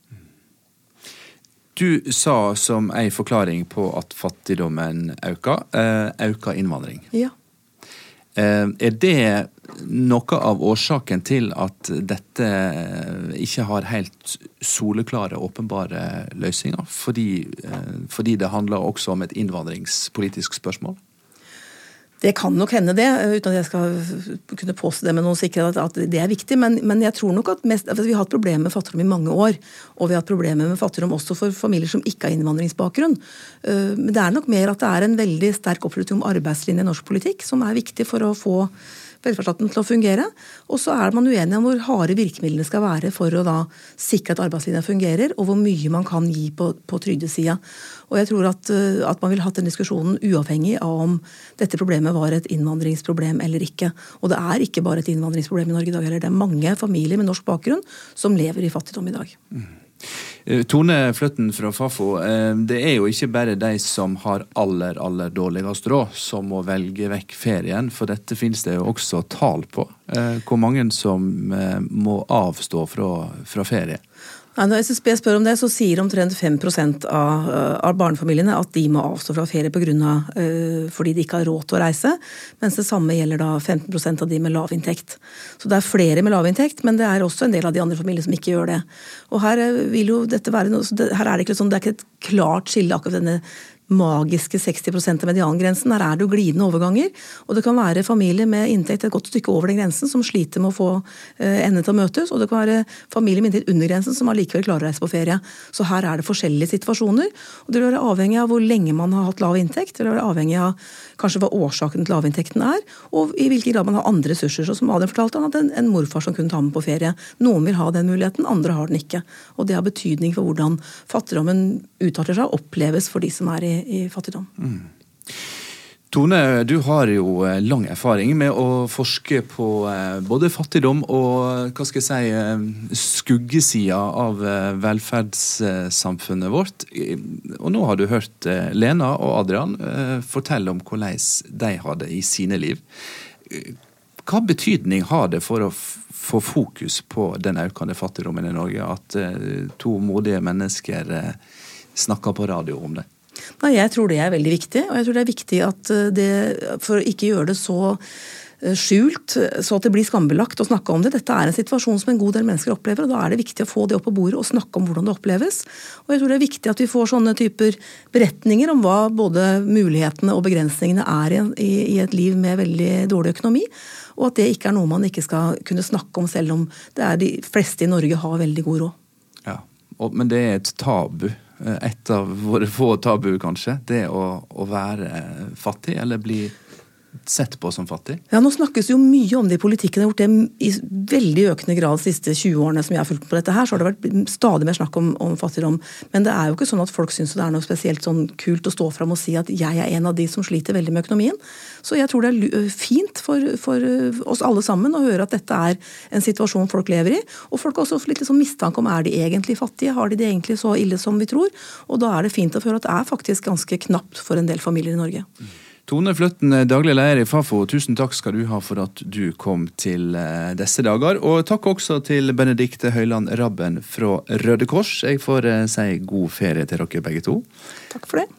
Du sa som ei forklaring på at fattigdommen øker, eh, øker innvandring. Ja. Eh, er det noe av årsaken til at dette ikke har helt soleklare, åpenbare løsninger? Fordi, eh, fordi det handler også om et innvandringspolitisk spørsmål? Det kan nok hende det, uten at jeg skal kunne påstå det med noen sikkerhet at det er viktig. Men, men jeg tror nok at mest, altså vi har hatt problemer med fattigdom i mange år. Og vi har hatt problemer med fattigdom også for familier som ikke har innvandringsbakgrunn. Eh, men det er nok mer at det er en veldig sterk oppslutning om arbeidslinje i norsk politikk, som er viktig for å få velferdsstaten til å fungere. Og så er man uenig om hvor harde virkemidlene skal være for å da sikre at arbeidslinja fungerer, og hvor mye man kan gi på, på trygdesida. Og jeg tror at, eh, at man ville hatt den diskusjonen uavhengig av om dette problemet var et innvandringsproblem eller ikke. Og det er ikke bare et innvandringsproblem i Norge i dag heller. Det er mange familier med norsk bakgrunn som lever i fattigdom i dag. Mm. Eh, Tone Fløtten fra Fafo, eh, det er jo ikke bare de som har aller, aller dårligst råd som må velge vekk ferien, for dette finnes det jo også tall på. Hvor mange som må avstå fra, fra ferie? Når SSB spør om det, så sier omtrent 5 av, av barnefamiliene at de må avstå fra ferie på grunn av, uh, fordi de ikke har råd til å reise. Mens det samme gjelder da 15% av de med lav inntekt. Så det er flere med lav inntekt, men det er også en del av de andre familiene som ikke gjør det. Og her, vil jo dette være noe, her er det ikke, sånn, det er ikke et klart skille akkurat denne magiske 60 av mediangrensen. Der er det jo glidende overganger. Og det kan være familier med inntekt et godt stykke over den grensen som sliter med å få eh, endene til å møtes. Og det kan være familier med inntekt under grensen som allikevel klarer å reise på ferie. Så her er det forskjellige situasjoner. Og det vil være avhengig av hvor lenge man har hatt lav inntekt. Det vil være avhengig av kanskje hva årsaken til lavinntekten er, og i hvilken grad man har andre ressurser. Så som Adrian fortalte, han hadde en, en morfar som kunne ta med på ferie. Noen vil ha den muligheten, andre har den ikke. Og det har betydning for hvordan fattigdommen utarter seg og oppleves for de som er i i fattigdom. Mm. Tone, du har jo eh, lang erfaring med å forske på eh, både fattigdom og hva skal jeg si, eh, skuggesida av velferdssamfunnet vårt. Og nå har du hørt Lena og Adrian fortelle om hvordan de har det i sine liv. Hva betydning har det for å få fokus på den økende fattigdommen i Norge at to modige mennesker snakker på radio om det? Nei, Jeg tror det er veldig viktig. Og jeg tror det er viktig at eh, det, for å ikke gjøre det så eh, skjult, så at det blir skambelagt å snakke om det. Dette er en situasjon som en god del mennesker opplever, og da er det viktig å få det opp på bordet og snakke om hvordan det oppleves. Og jeg tror det er viktig at vi får sånne typer beretninger om hva både mulighetene og begrensningene er i, i et liv med veldig dårlig økonomi. Og at det ikke er noe man ikke skal kunne snakke om, selv om det er de fleste i Norge har veldig god råd. Ja, Men det er et tabu et av våre få tabu, kanskje. Det å, å, være fattig, eller bli sett på som fattig? Ja, Nå snakkes jo mye om det i politikken. Jeg har gjort det i veldig økende grad de siste 20 årene som jeg har fulgt på dette her. Så har det vært stadig mer snakk om, om fattigdom. Men det er jo ikke sånn at folk syns det er noe spesielt sånn kult å stå fram og si at jeg er en av de som sliter veldig med økonomien. Så jeg tror det er fint for, for oss alle sammen å høre at dette er en situasjon folk lever i. Og folk har også litt liksom mistanke om er de egentlig fattige, har de det egentlig så ille som vi tror? Og da er det fint å høre at det er faktisk ganske knapt for en del familier i Norge. Tone Fløtten, daglig leder i Fafo, tusen takk skal du ha for at du kom til eh, disse dager. Og takk også til Benedikte Høyland Rabben fra Røde Kors. Jeg får eh, si god ferie til dere begge to. Takk for det.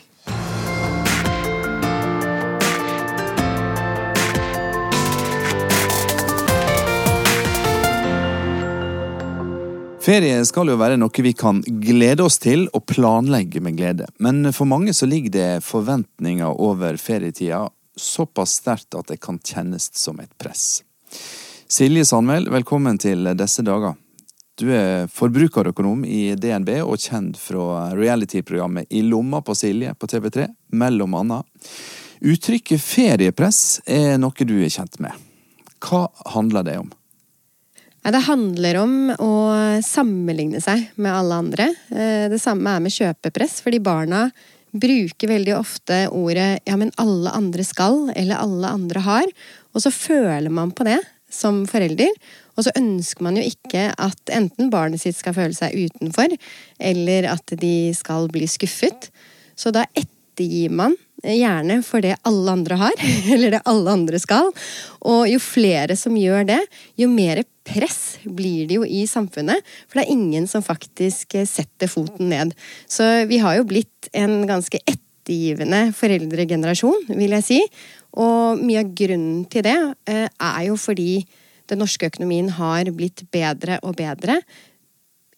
Ferie skal jo være noe vi kan glede oss til og planlegge med glede. Men for mange så ligger det forventninger over ferietida såpass sterkt at det kan kjennes som et press. Silje Sandmæl, velkommen til disse dager. Du er forbrukerøkonom i DNB og kjent fra reality-programmet I lomma på Silje på TV3, mellom annet. Uttrykket feriepress er noe du er kjent med. Hva handler det om? Det handler om å sammenligne seg med alle andre. Eh, det samme er med kjøpepress, fordi barna bruker veldig ofte ordet 'ja, men alle andre skal', eller 'alle andre har', og så føler man på det som forelder. Og så ønsker man jo ikke at enten barnet sitt skal føle seg utenfor, eller at de skal bli skuffet. Så da ettergir man gjerne for det alle andre har, eller det alle andre skal. Og jo flere som gjør det, jo mer press blir det jo i samfunnet. For det er ingen som faktisk setter foten ned. Så vi har jo blitt en ganske ettergivende foreldregenerasjon, vil jeg si. Og mye av grunnen til det eh, er jo fordi den norske økonomien har blitt bedre og bedre.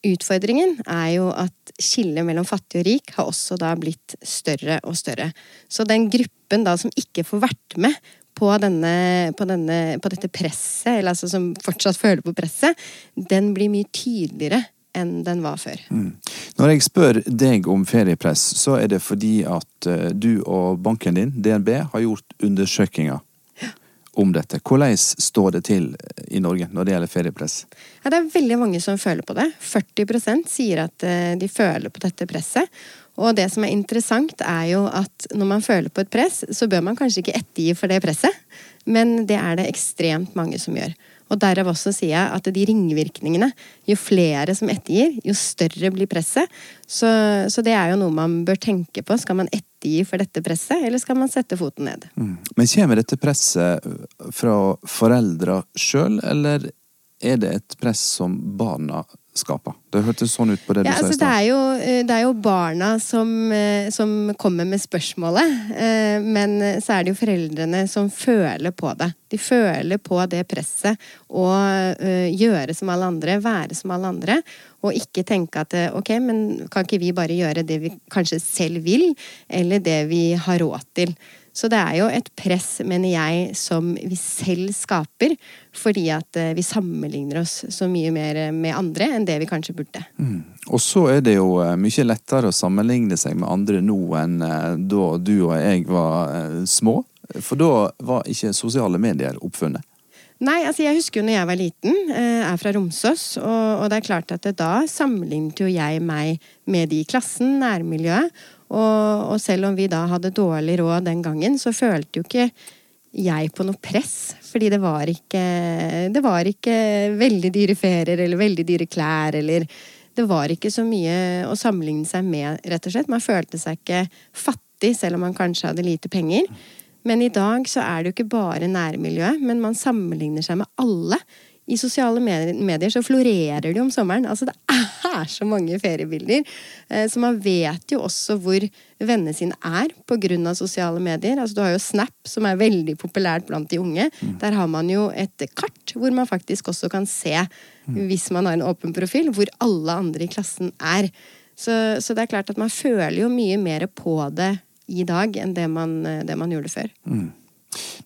Utfordringen er jo at skillet mellom fattig og rik har også da blitt større og større. Så den gruppen da som ikke får vært med på, denne, på, denne, på dette presset, eller altså som fortsatt føler på presset, den blir mye tydeligere enn den var før. Mm. Når jeg spør deg om feriepress, så er det fordi at eh, du og banken din, DNB, har gjort undersøkelser om dette. Hvordan står det til i Norge når det gjelder feriepress? Ja, det er veldig mange som føler på det. 40% sier at eh, de føler på dette presset. Og det som er interessant, er jo at når man føler på et press, så bør man kanskje ikke ettergi for det presset, men det er det ekstremt mange som gjør. Og derav også sier jeg at de ringvirkningene, jo flere som ettergir, jo større blir presset. Så, så, det er jo noe man bør tenke på. Skal man ettergi for dette presset, eller skal man sette foten ned? Mm. Men kommer dette presset fra foreldra sjøl, eller er det et press som barna skaper. Det hørtes sånn ut på det du ja, sa i altså, stad. Det, det, er jo barna som, eh, som, kommer med spørsmålet. Eh, men så er det jo foreldrene som føler på det. De føler på det presset å eh, gjøre som alle andre, være som alle andre. Og ikke tenke at ok, men kan ikke vi bare gjøre det vi kanskje selv vil, eller det vi har råd til. Så det er jo et press, mener jeg, som vi selv skaper. Fordi at eh, vi sammenligner oss så mye mer med andre enn det vi kanskje burde. Mm. Og så er det jo eh, mye lettere å sammenligne seg med andre nå enn eh, da du og jeg var små. For da var ikke sosiale medier oppfunnet. Nei, altså jeg husker jo når jeg var liten, er fra Romsås, og, det er klart at da sammenlignet jo jeg meg med de i klassen, nærmiljøet. Og, og, selv om vi da hadde dårlig råd den gangen, så følte jo ikke jeg på noe press. Fordi det var ikke, det var ikke veldig dyre ferier eller veldig dyre klær eller Det var ikke så mye å sammenligne seg med, rett og slett. Man følte seg ikke fattig selv om man kanskje hadde lite penger. Men i dag så er det jo ikke bare nærmiljøet, men man sammenligner seg med alle i sosiale medier så florerer det om sommeren. Altså det er så mange feriebilder. Eh, så man vet jo også hvor vennene sine er pga. sosiale medier. Altså du har jo Snap, som er veldig populært blant de unge. Mm. Der har man jo et kart hvor man faktisk også kan se, mm. hvis man har en åpen profil, hvor alle andre i klassen er. Så, så, det er klart at man føler jo mye mer på det i dag enn det man, det man gjorde før. Mm.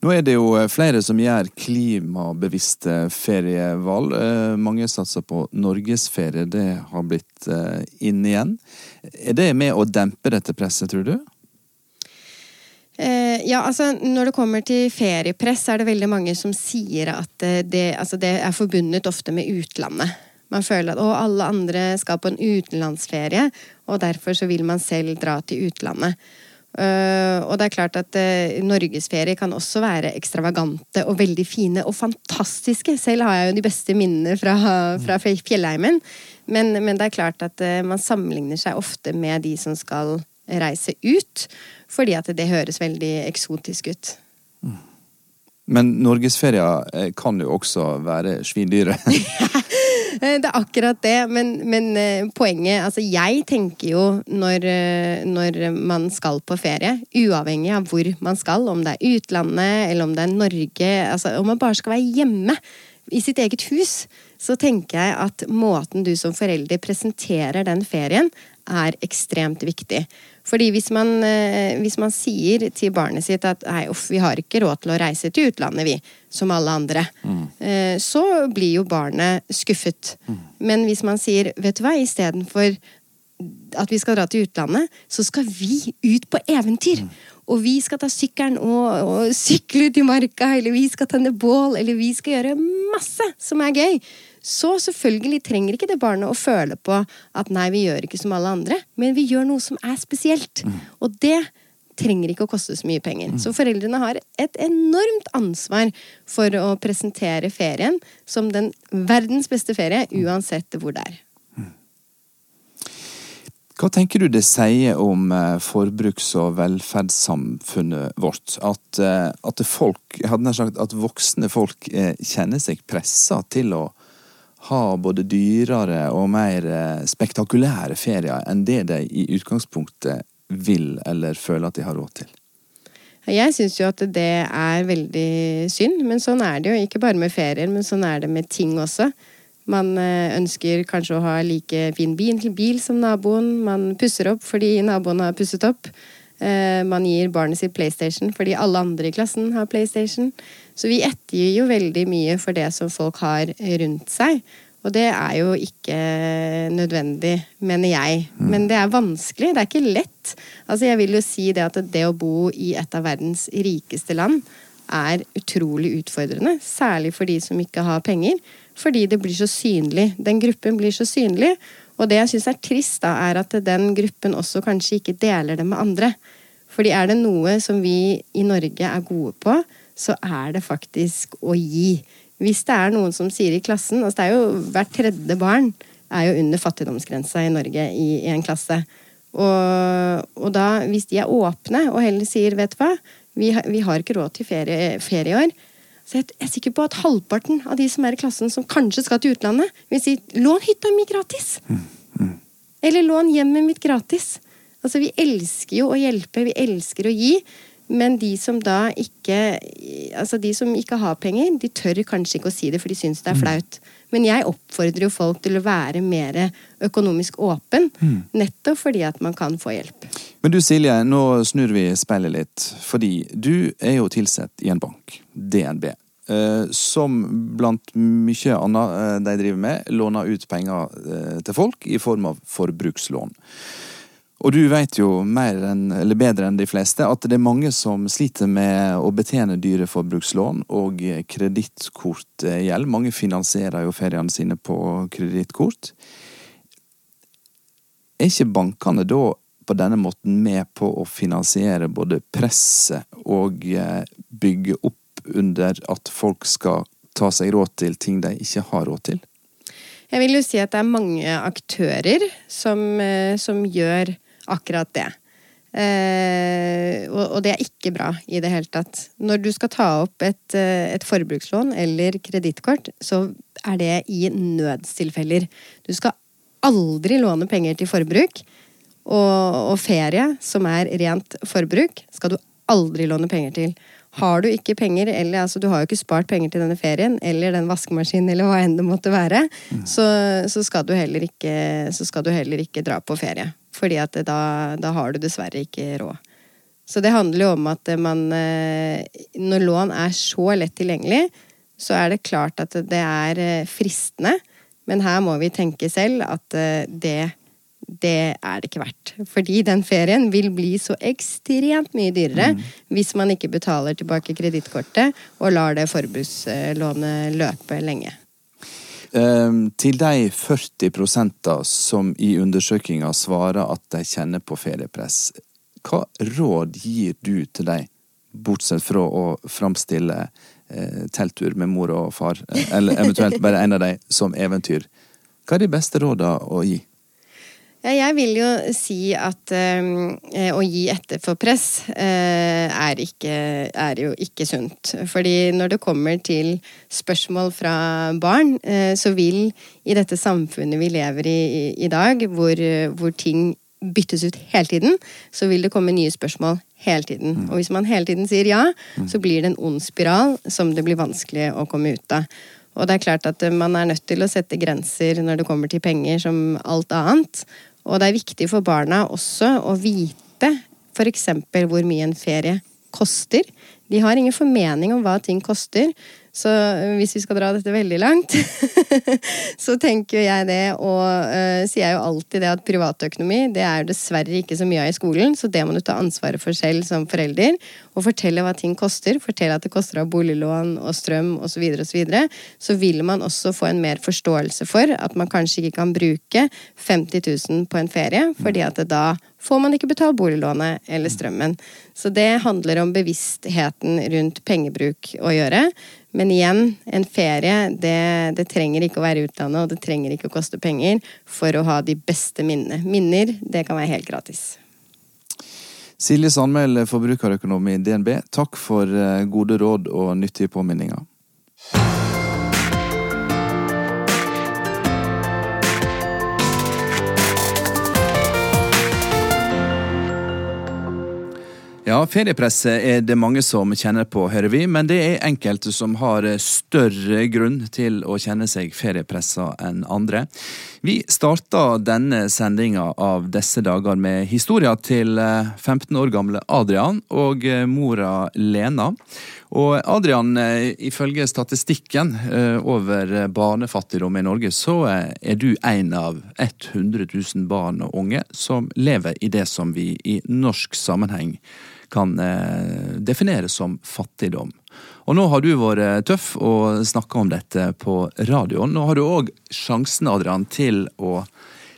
Nå er det jo eh, flere som gjør klimabevisste ferievalg. Eh, mange satser på norgesferie. Det har blitt eh, inn igjen. Er det med å dempe dette presset, tror du? Ja, altså Når det kommer til feriepress, er det veldig mange som sier at det, altså det er forbundet ofte med utlandet. Man føler at å, alle andre skal på en utenlandsferie, og derfor så vil man selv dra til utlandet. Uh, og det er klart at uh, norgesferier kan også være ekstravagante og veldig fine og fantastiske. Selv har jeg jo de beste minnene fra, fra fjellheimen. Men, men, det er klart at uh, man sammenligner seg ofte med de som skal reise ut. Fordi at det høres veldig eksotisk ut. Mm. Men norgesferier kan jo også være svindyre. Eh, det er akkurat det, men, men, eh, poenget Altså, jeg tenker jo når, eh, når, man skal på ferie, uavhengig av hvor man skal, om det er utlandet eller om det er Norge, altså om man bare skal være hjemme i sitt eget hus, så tenker jeg at måten du som forelder presenterer den ferien, er ekstremt viktig. Fordi hvis man, eh, hvis man sier til barnet sitt at nei, uff, vi har ikke råd til å reise til utlandet, vi, som alle andre, mm. Eh, så blir jo barnet skuffet. Mm. Men hvis man sier vet du hva, istedenfor at vi skal dra til utlandet, så skal vi ut på eventyr. Mm. Og vi skal ta sykkelen og, og, sykle ut i marka, eller vi skal tenne bål, eller vi skal gjøre masse som er gøy. Så selvfølgelig trenger ikke det barnet å føle på at nei, vi gjør ikke som alle andre, men vi gjør noe som er spesielt. Og det trenger ikke å koste så mye penger. Så foreldrene har et enormt ansvar for å presentere ferien som den verdens beste ferie, uansett hvor det er. Hva tenker du det sier om eh, forbruks- og velferdssamfunnet vårt? At, eh, at folk, jeg hadde nær sagt, at voksne folk eh, kjenner seg pressa til å ha både dyrere og mer eh, spektakulære ferier enn det de i utgangspunktet vil eller føler at de har råd til? Jeg syns jo at det er veldig synd, men sånn er det jo. Ikke bare med ferier, men sånn er det med ting også. Man eh, ønsker kanskje å ha like fin bil, bil som naboen. Man pusser opp fordi naboen har pusset opp. Eh, man gir barnet sitt PlayStation fordi alle andre i klassen har PlayStation. Så vi ettergir jo veldig mye for det som folk har rundt seg. Og det er jo ikke nødvendig, mener jeg. Men det er vanskelig. Det er ikke lett. Altså, jeg vil jo si det at det å bo i et av verdens rikeste land er utrolig utfordrende. Særlig for de som ikke har penger. Fordi det blir så synlig. Den gruppen blir så synlig. Og det jeg syns er trist, da, er at den gruppen også kanskje ikke deler det med andre. Fordi er det noe som vi i Norge er gode på, så er det faktisk å gi. Hvis det er noen som sier i klassen altså det er jo Hvert tredje barn er jo under fattigdomsgrensa i Norge i, i en klasse. Og, og, da, hvis de er åpne og heller sier 'vet du hva, vi, har- vi har ikke råd til ferie, ferie i år', så jeg er sikker på at halvparten av de som er i klassen som kanskje skal til utlandet, vil si 'lån hytta mi gratis'. Eller 'lån hjemmet mitt gratis'. Altså, vi elsker jo å hjelpe, vi elsker å gi. Men de som da ikke Altså de som ikke har penger, de tør kanskje ikke å si det, for de syns det er flaut. Men jeg oppfordrer jo folk til å være mer økonomisk åpen, nettopp fordi at man kan få hjelp. Men du Silje, nå snur vi speilet litt. Fordi du er jo tilsatt i en bank, DNB. eh, Som blant mye annet eh, de driver med, låner ut penger eh, til folk i form av forbrukslån. Og du vet jo enn, bedre enn de fleste at det er mange som sliter med å betjene dyre forbrukslån og kredittkortgjeld. Mange finansierer jo feriene sine på kredittkort. Er ikke bankene da på denne måten med på å finansiere både presset og eh, bygge opp under at folk skal ta seg råd til ting de ikke har råd til? Jeg vil jo si at det er mange aktører som, eh, som gjør akkurat det. Eh, og, og det er ikke bra i det hele tatt. Når du skal ta opp et, eh, et forbrukslån eller kredittkort, så er det i nødstilfeller. Du skal aldri låne penger til forbruk. Og, og ferie, som er rent forbruk, skal du aldri låne penger til. Har du ikke penger, eller altså, du har jo ikke spart penger til denne ferien, eller den vaskemaskinen, eller hva enn det måtte være, så, så, skal du ikke, så skal du heller ikke dra på ferie. Fordi at da, da har du dessverre ikke råd. Så det handler jo om at man eh, Når lån er så lett tilgjengelig, så er det klart at det er eh, fristende. Men her må vi tenke selv at eh, det, det er det ikke verdt. Fordi den ferien vil bli så ekstremt mye dyrere hvis man ikke betaler tilbake kredittkortet og lar det forbrukslånet løpe lenge. Ehm, til de 40 prosenter som i undersøkinga svarer at de kjenner på feriepress, hva råd gir du til dem, bortsett fra å framstille eh, telttur med mor og far, eh, eller eventuelt bare en av dem, som eventyr? Hva er de beste rådene å gi? Ja, jeg vil jo si at eh, å gi etter for press eh, er, ikke, er jo ikke sunt. Fordi når det kommer til spørsmål fra barn, eh, så vil i dette samfunnet vi lever i i, dag, hvor, hvor ting byttes ut hele tiden, så vil det komme nye spørsmål hele tiden. Og hvis man hele tiden sier ja, så blir det en ond spiral som det blir vanskelig å komme ut av. Og det er klart at man er nødt til å sette grenser når det kommer til penger, som alt annet. Og det er viktig for barna også å vite f.eks. hvor mye en ferie koster. De har ingen formening om hva ting koster. Så hvis vi skal dra dette veldig langt, så tenker jeg det, og uh, sier jo alltid det at privatøkonomi det er dessverre ikke så mye av i skolen, så det må du ta ansvaret for selv som forelder. Og fortelle hva ting koster. Fortelle at det koster av boliglån og strøm osv. Så, videre, og så, videre. så vil man også få en mer forståelse for at man kanskje ikke kan bruke 50 000 på en ferie, fordi at da får man ikke betalt boliglånet eller strømmen. Så det handler om bevisstheten rundt pengebruk å gjøre. Men igjen, en ferie det, det, trenger ikke å være utlandet, og det trenger ikke å koste penger for å ha de beste minnene. Minner, det kan være helt gratis. Silje Sandmæl, forbrukerøkonom i DNB, takk for eh, gode råd og nyttige påminninger. Ja, feriepresset er det mange som kjenner på, hører vi, men det er enkelte som har større grunn til å kjenne seg feriepressa enn andre. Vi starta denne sendinga av disse dager med historia til 15 år gamle Adrian og mora Lena. Og Adrian, ifølge statistikken over barnefattigdom i Norge, så er du en av 100 000 barn og unge som lever i det som vi i norsk sammenheng kan eh, defineres som fattigdom. Og nå har du vært tøff og snakka om dette på radioen. Nå har du òg sjansen, Adrian, til å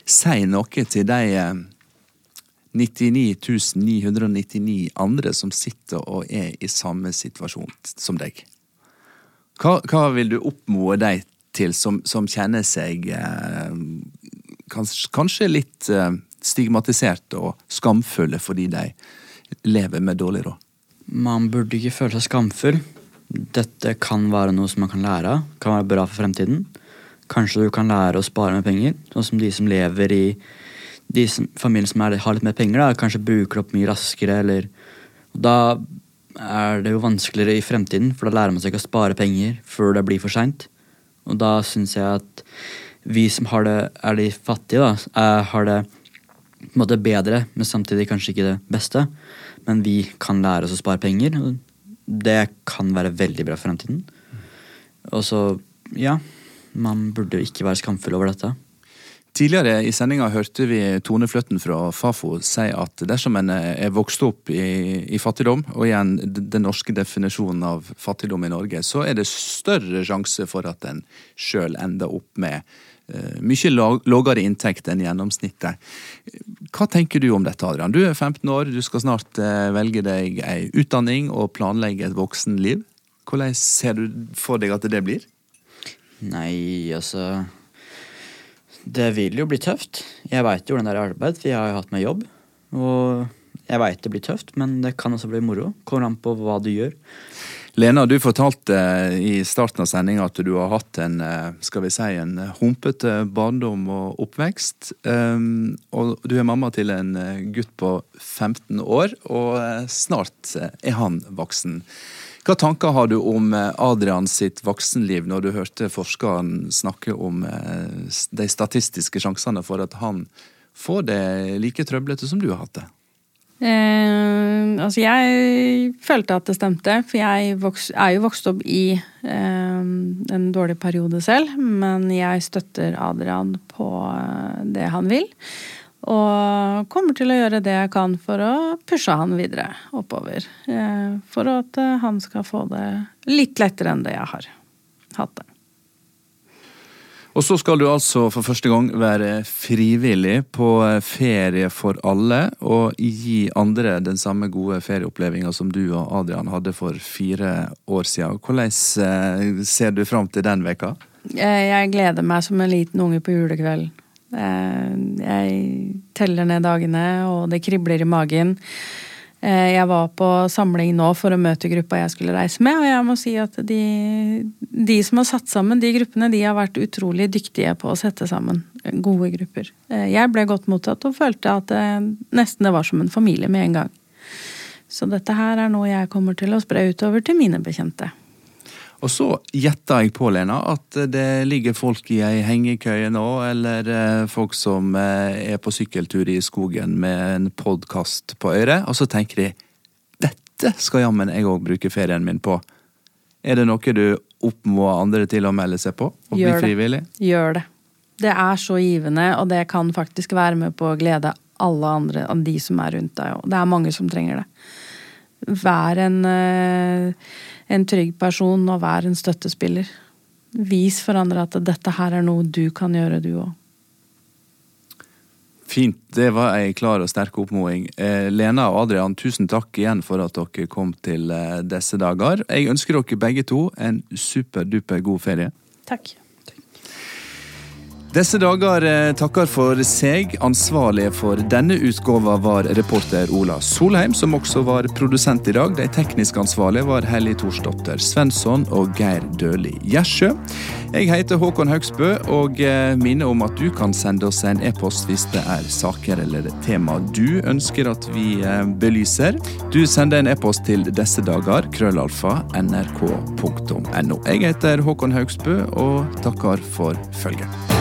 si noe til de 99 999 andre som sitter og er i samme situasjon som deg. Hva, hva vil du oppmode dem til som, som kjenner seg eh, kanskje, kanskje, litt eh, stigmatisert og skamfulle fordi de lever med dårlig råd? Man burde ikke føle seg skamfull. Dette kan være noe som man kan lære av. Kan være bra for fremtiden. Kanskje du kan lære å spare med penger. Sånn som de som lever i de som, familien som er, har litt mer penger, da, kanskje bruker opp mye raskere. Eller, da er det jo vanskeligere i fremtiden, for da lærer man seg ikke å spare penger før det blir for seint. Og da syns jeg at vi som har det, er de fattige, da, er, har det på en måte bedre, men samtidig kanskje ikke det beste. Men vi kan lære oss å spare penger. Det kan være veldig bra for fremtiden. Og så, ja Man burde ikke være skamfull over dette. Tidligere i sendinga hørte vi Tone Fløtten fra Fafo si at dersom en er vokst opp i, i, fattigdom, og igjen den norske definisjonen av fattigdom i Norge, så er det større sjanse for at en sjøl ender opp med uh, mye lavere inntekt enn gjennomsnittet. Hva tenker du om dette, Adrian? Du er 15 år, du skal snart uh, velge deg ei utdanning og planlegge et voksenliv. Hvordan ser du for deg at det blir? Nei, altså Det vil jo bli tøft. Jeg veit jo hvordan det er arbeid, for jeg har jo hatt meg jobb. Og jeg veit det blir tøft, men det kan også bli moro. Kommer an på hva du gjør. Lena, du fortalte i starten av sendinga at du har hatt en eh, skal vi si, en humpete barndom og oppvekst. Um, og du er mamma til en eh, gutt på 15 år, og eh, snart er han voksen. Hva tanker har du om Adrian sitt voksenliv når du hørte forskeren snakke om de statistiske sjansene for at han får det like trøblete som du har hatt det? Eh, altså, jeg følte at det stemte, for jeg voks, er jo vokst opp i eh, en dårlig periode selv. Men jeg støtter Adrian på eh, det han vil. Og kommer til å gjøre det jeg kan for å pushe han videre oppover. Eh, for at eh, han skal få det litt lettere enn det jeg har hatt det. Og så skal du altså for første gang være frivillig på ferie for alle, og gi andre den samme gode ferieopplevelsen som du og Adrian hadde for fire år siden. Hvordan eh, ser du fram til den veka? Jeg gleder meg som en liten unge på julekveld. Eh, jeg teller ned dagene, og det kribler i magen. Eh, jeg var på samling nå for å møte gruppa jeg skulle reise med, og jeg må si at de, de, som har satt sammen de gruppene, de har vært utrolig dyktige på å sette sammen gode grupper. Eh, jeg ble godt mottatt og følte at det nesten det var som en familie med en gang. Så dette her er noe jeg kommer til å spre utover til mine bekjente. Og så gjetter jeg på, Lena, at det ligger folk i ei hengekøye nå, eller eh, folk som eh, er på sykkeltur i skogen med en podkast på øret, og så tenker de dette skal jammen jeg òg bruke ferien min på. Er det noe du oppmoder andre til å melde seg på? Og bli Gjør det. Gjør det. Det er så givende, og det kan faktisk være med på å glede alle andre av de som er rundt deg. Det er mange som trenger det. Vær en, eh, en trygg person, og vær en støttespiller. Vis for andre at dette her er noe du kan gjøre, du òg. Fint. Det var ei klar og sterk oppmoding. Eh, Lena og Adrian, tusen takk igjen for at dere kom til eh, disse dager. Jeg ønsker dere begge to en superduper god ferie. Takk. Disse dager eh, takker for seg. Ansvarlige for denne utgåva var reporter Ola Solheim, som også var produsent i dag. De teknisk ansvarlige var Hellig Thorsdotter Svensson og Geir Døli Gjersjø. Jeg heter Håkon Haugsbø og eh, minner om at du kan sende oss en e-post hvis det er saker eller tema du ønsker at vi eh, belyser. Du sender en e-post til disse dager, krøllalfa, nrk.no. Jeg heter Håkon Haugsbø og takker for følget.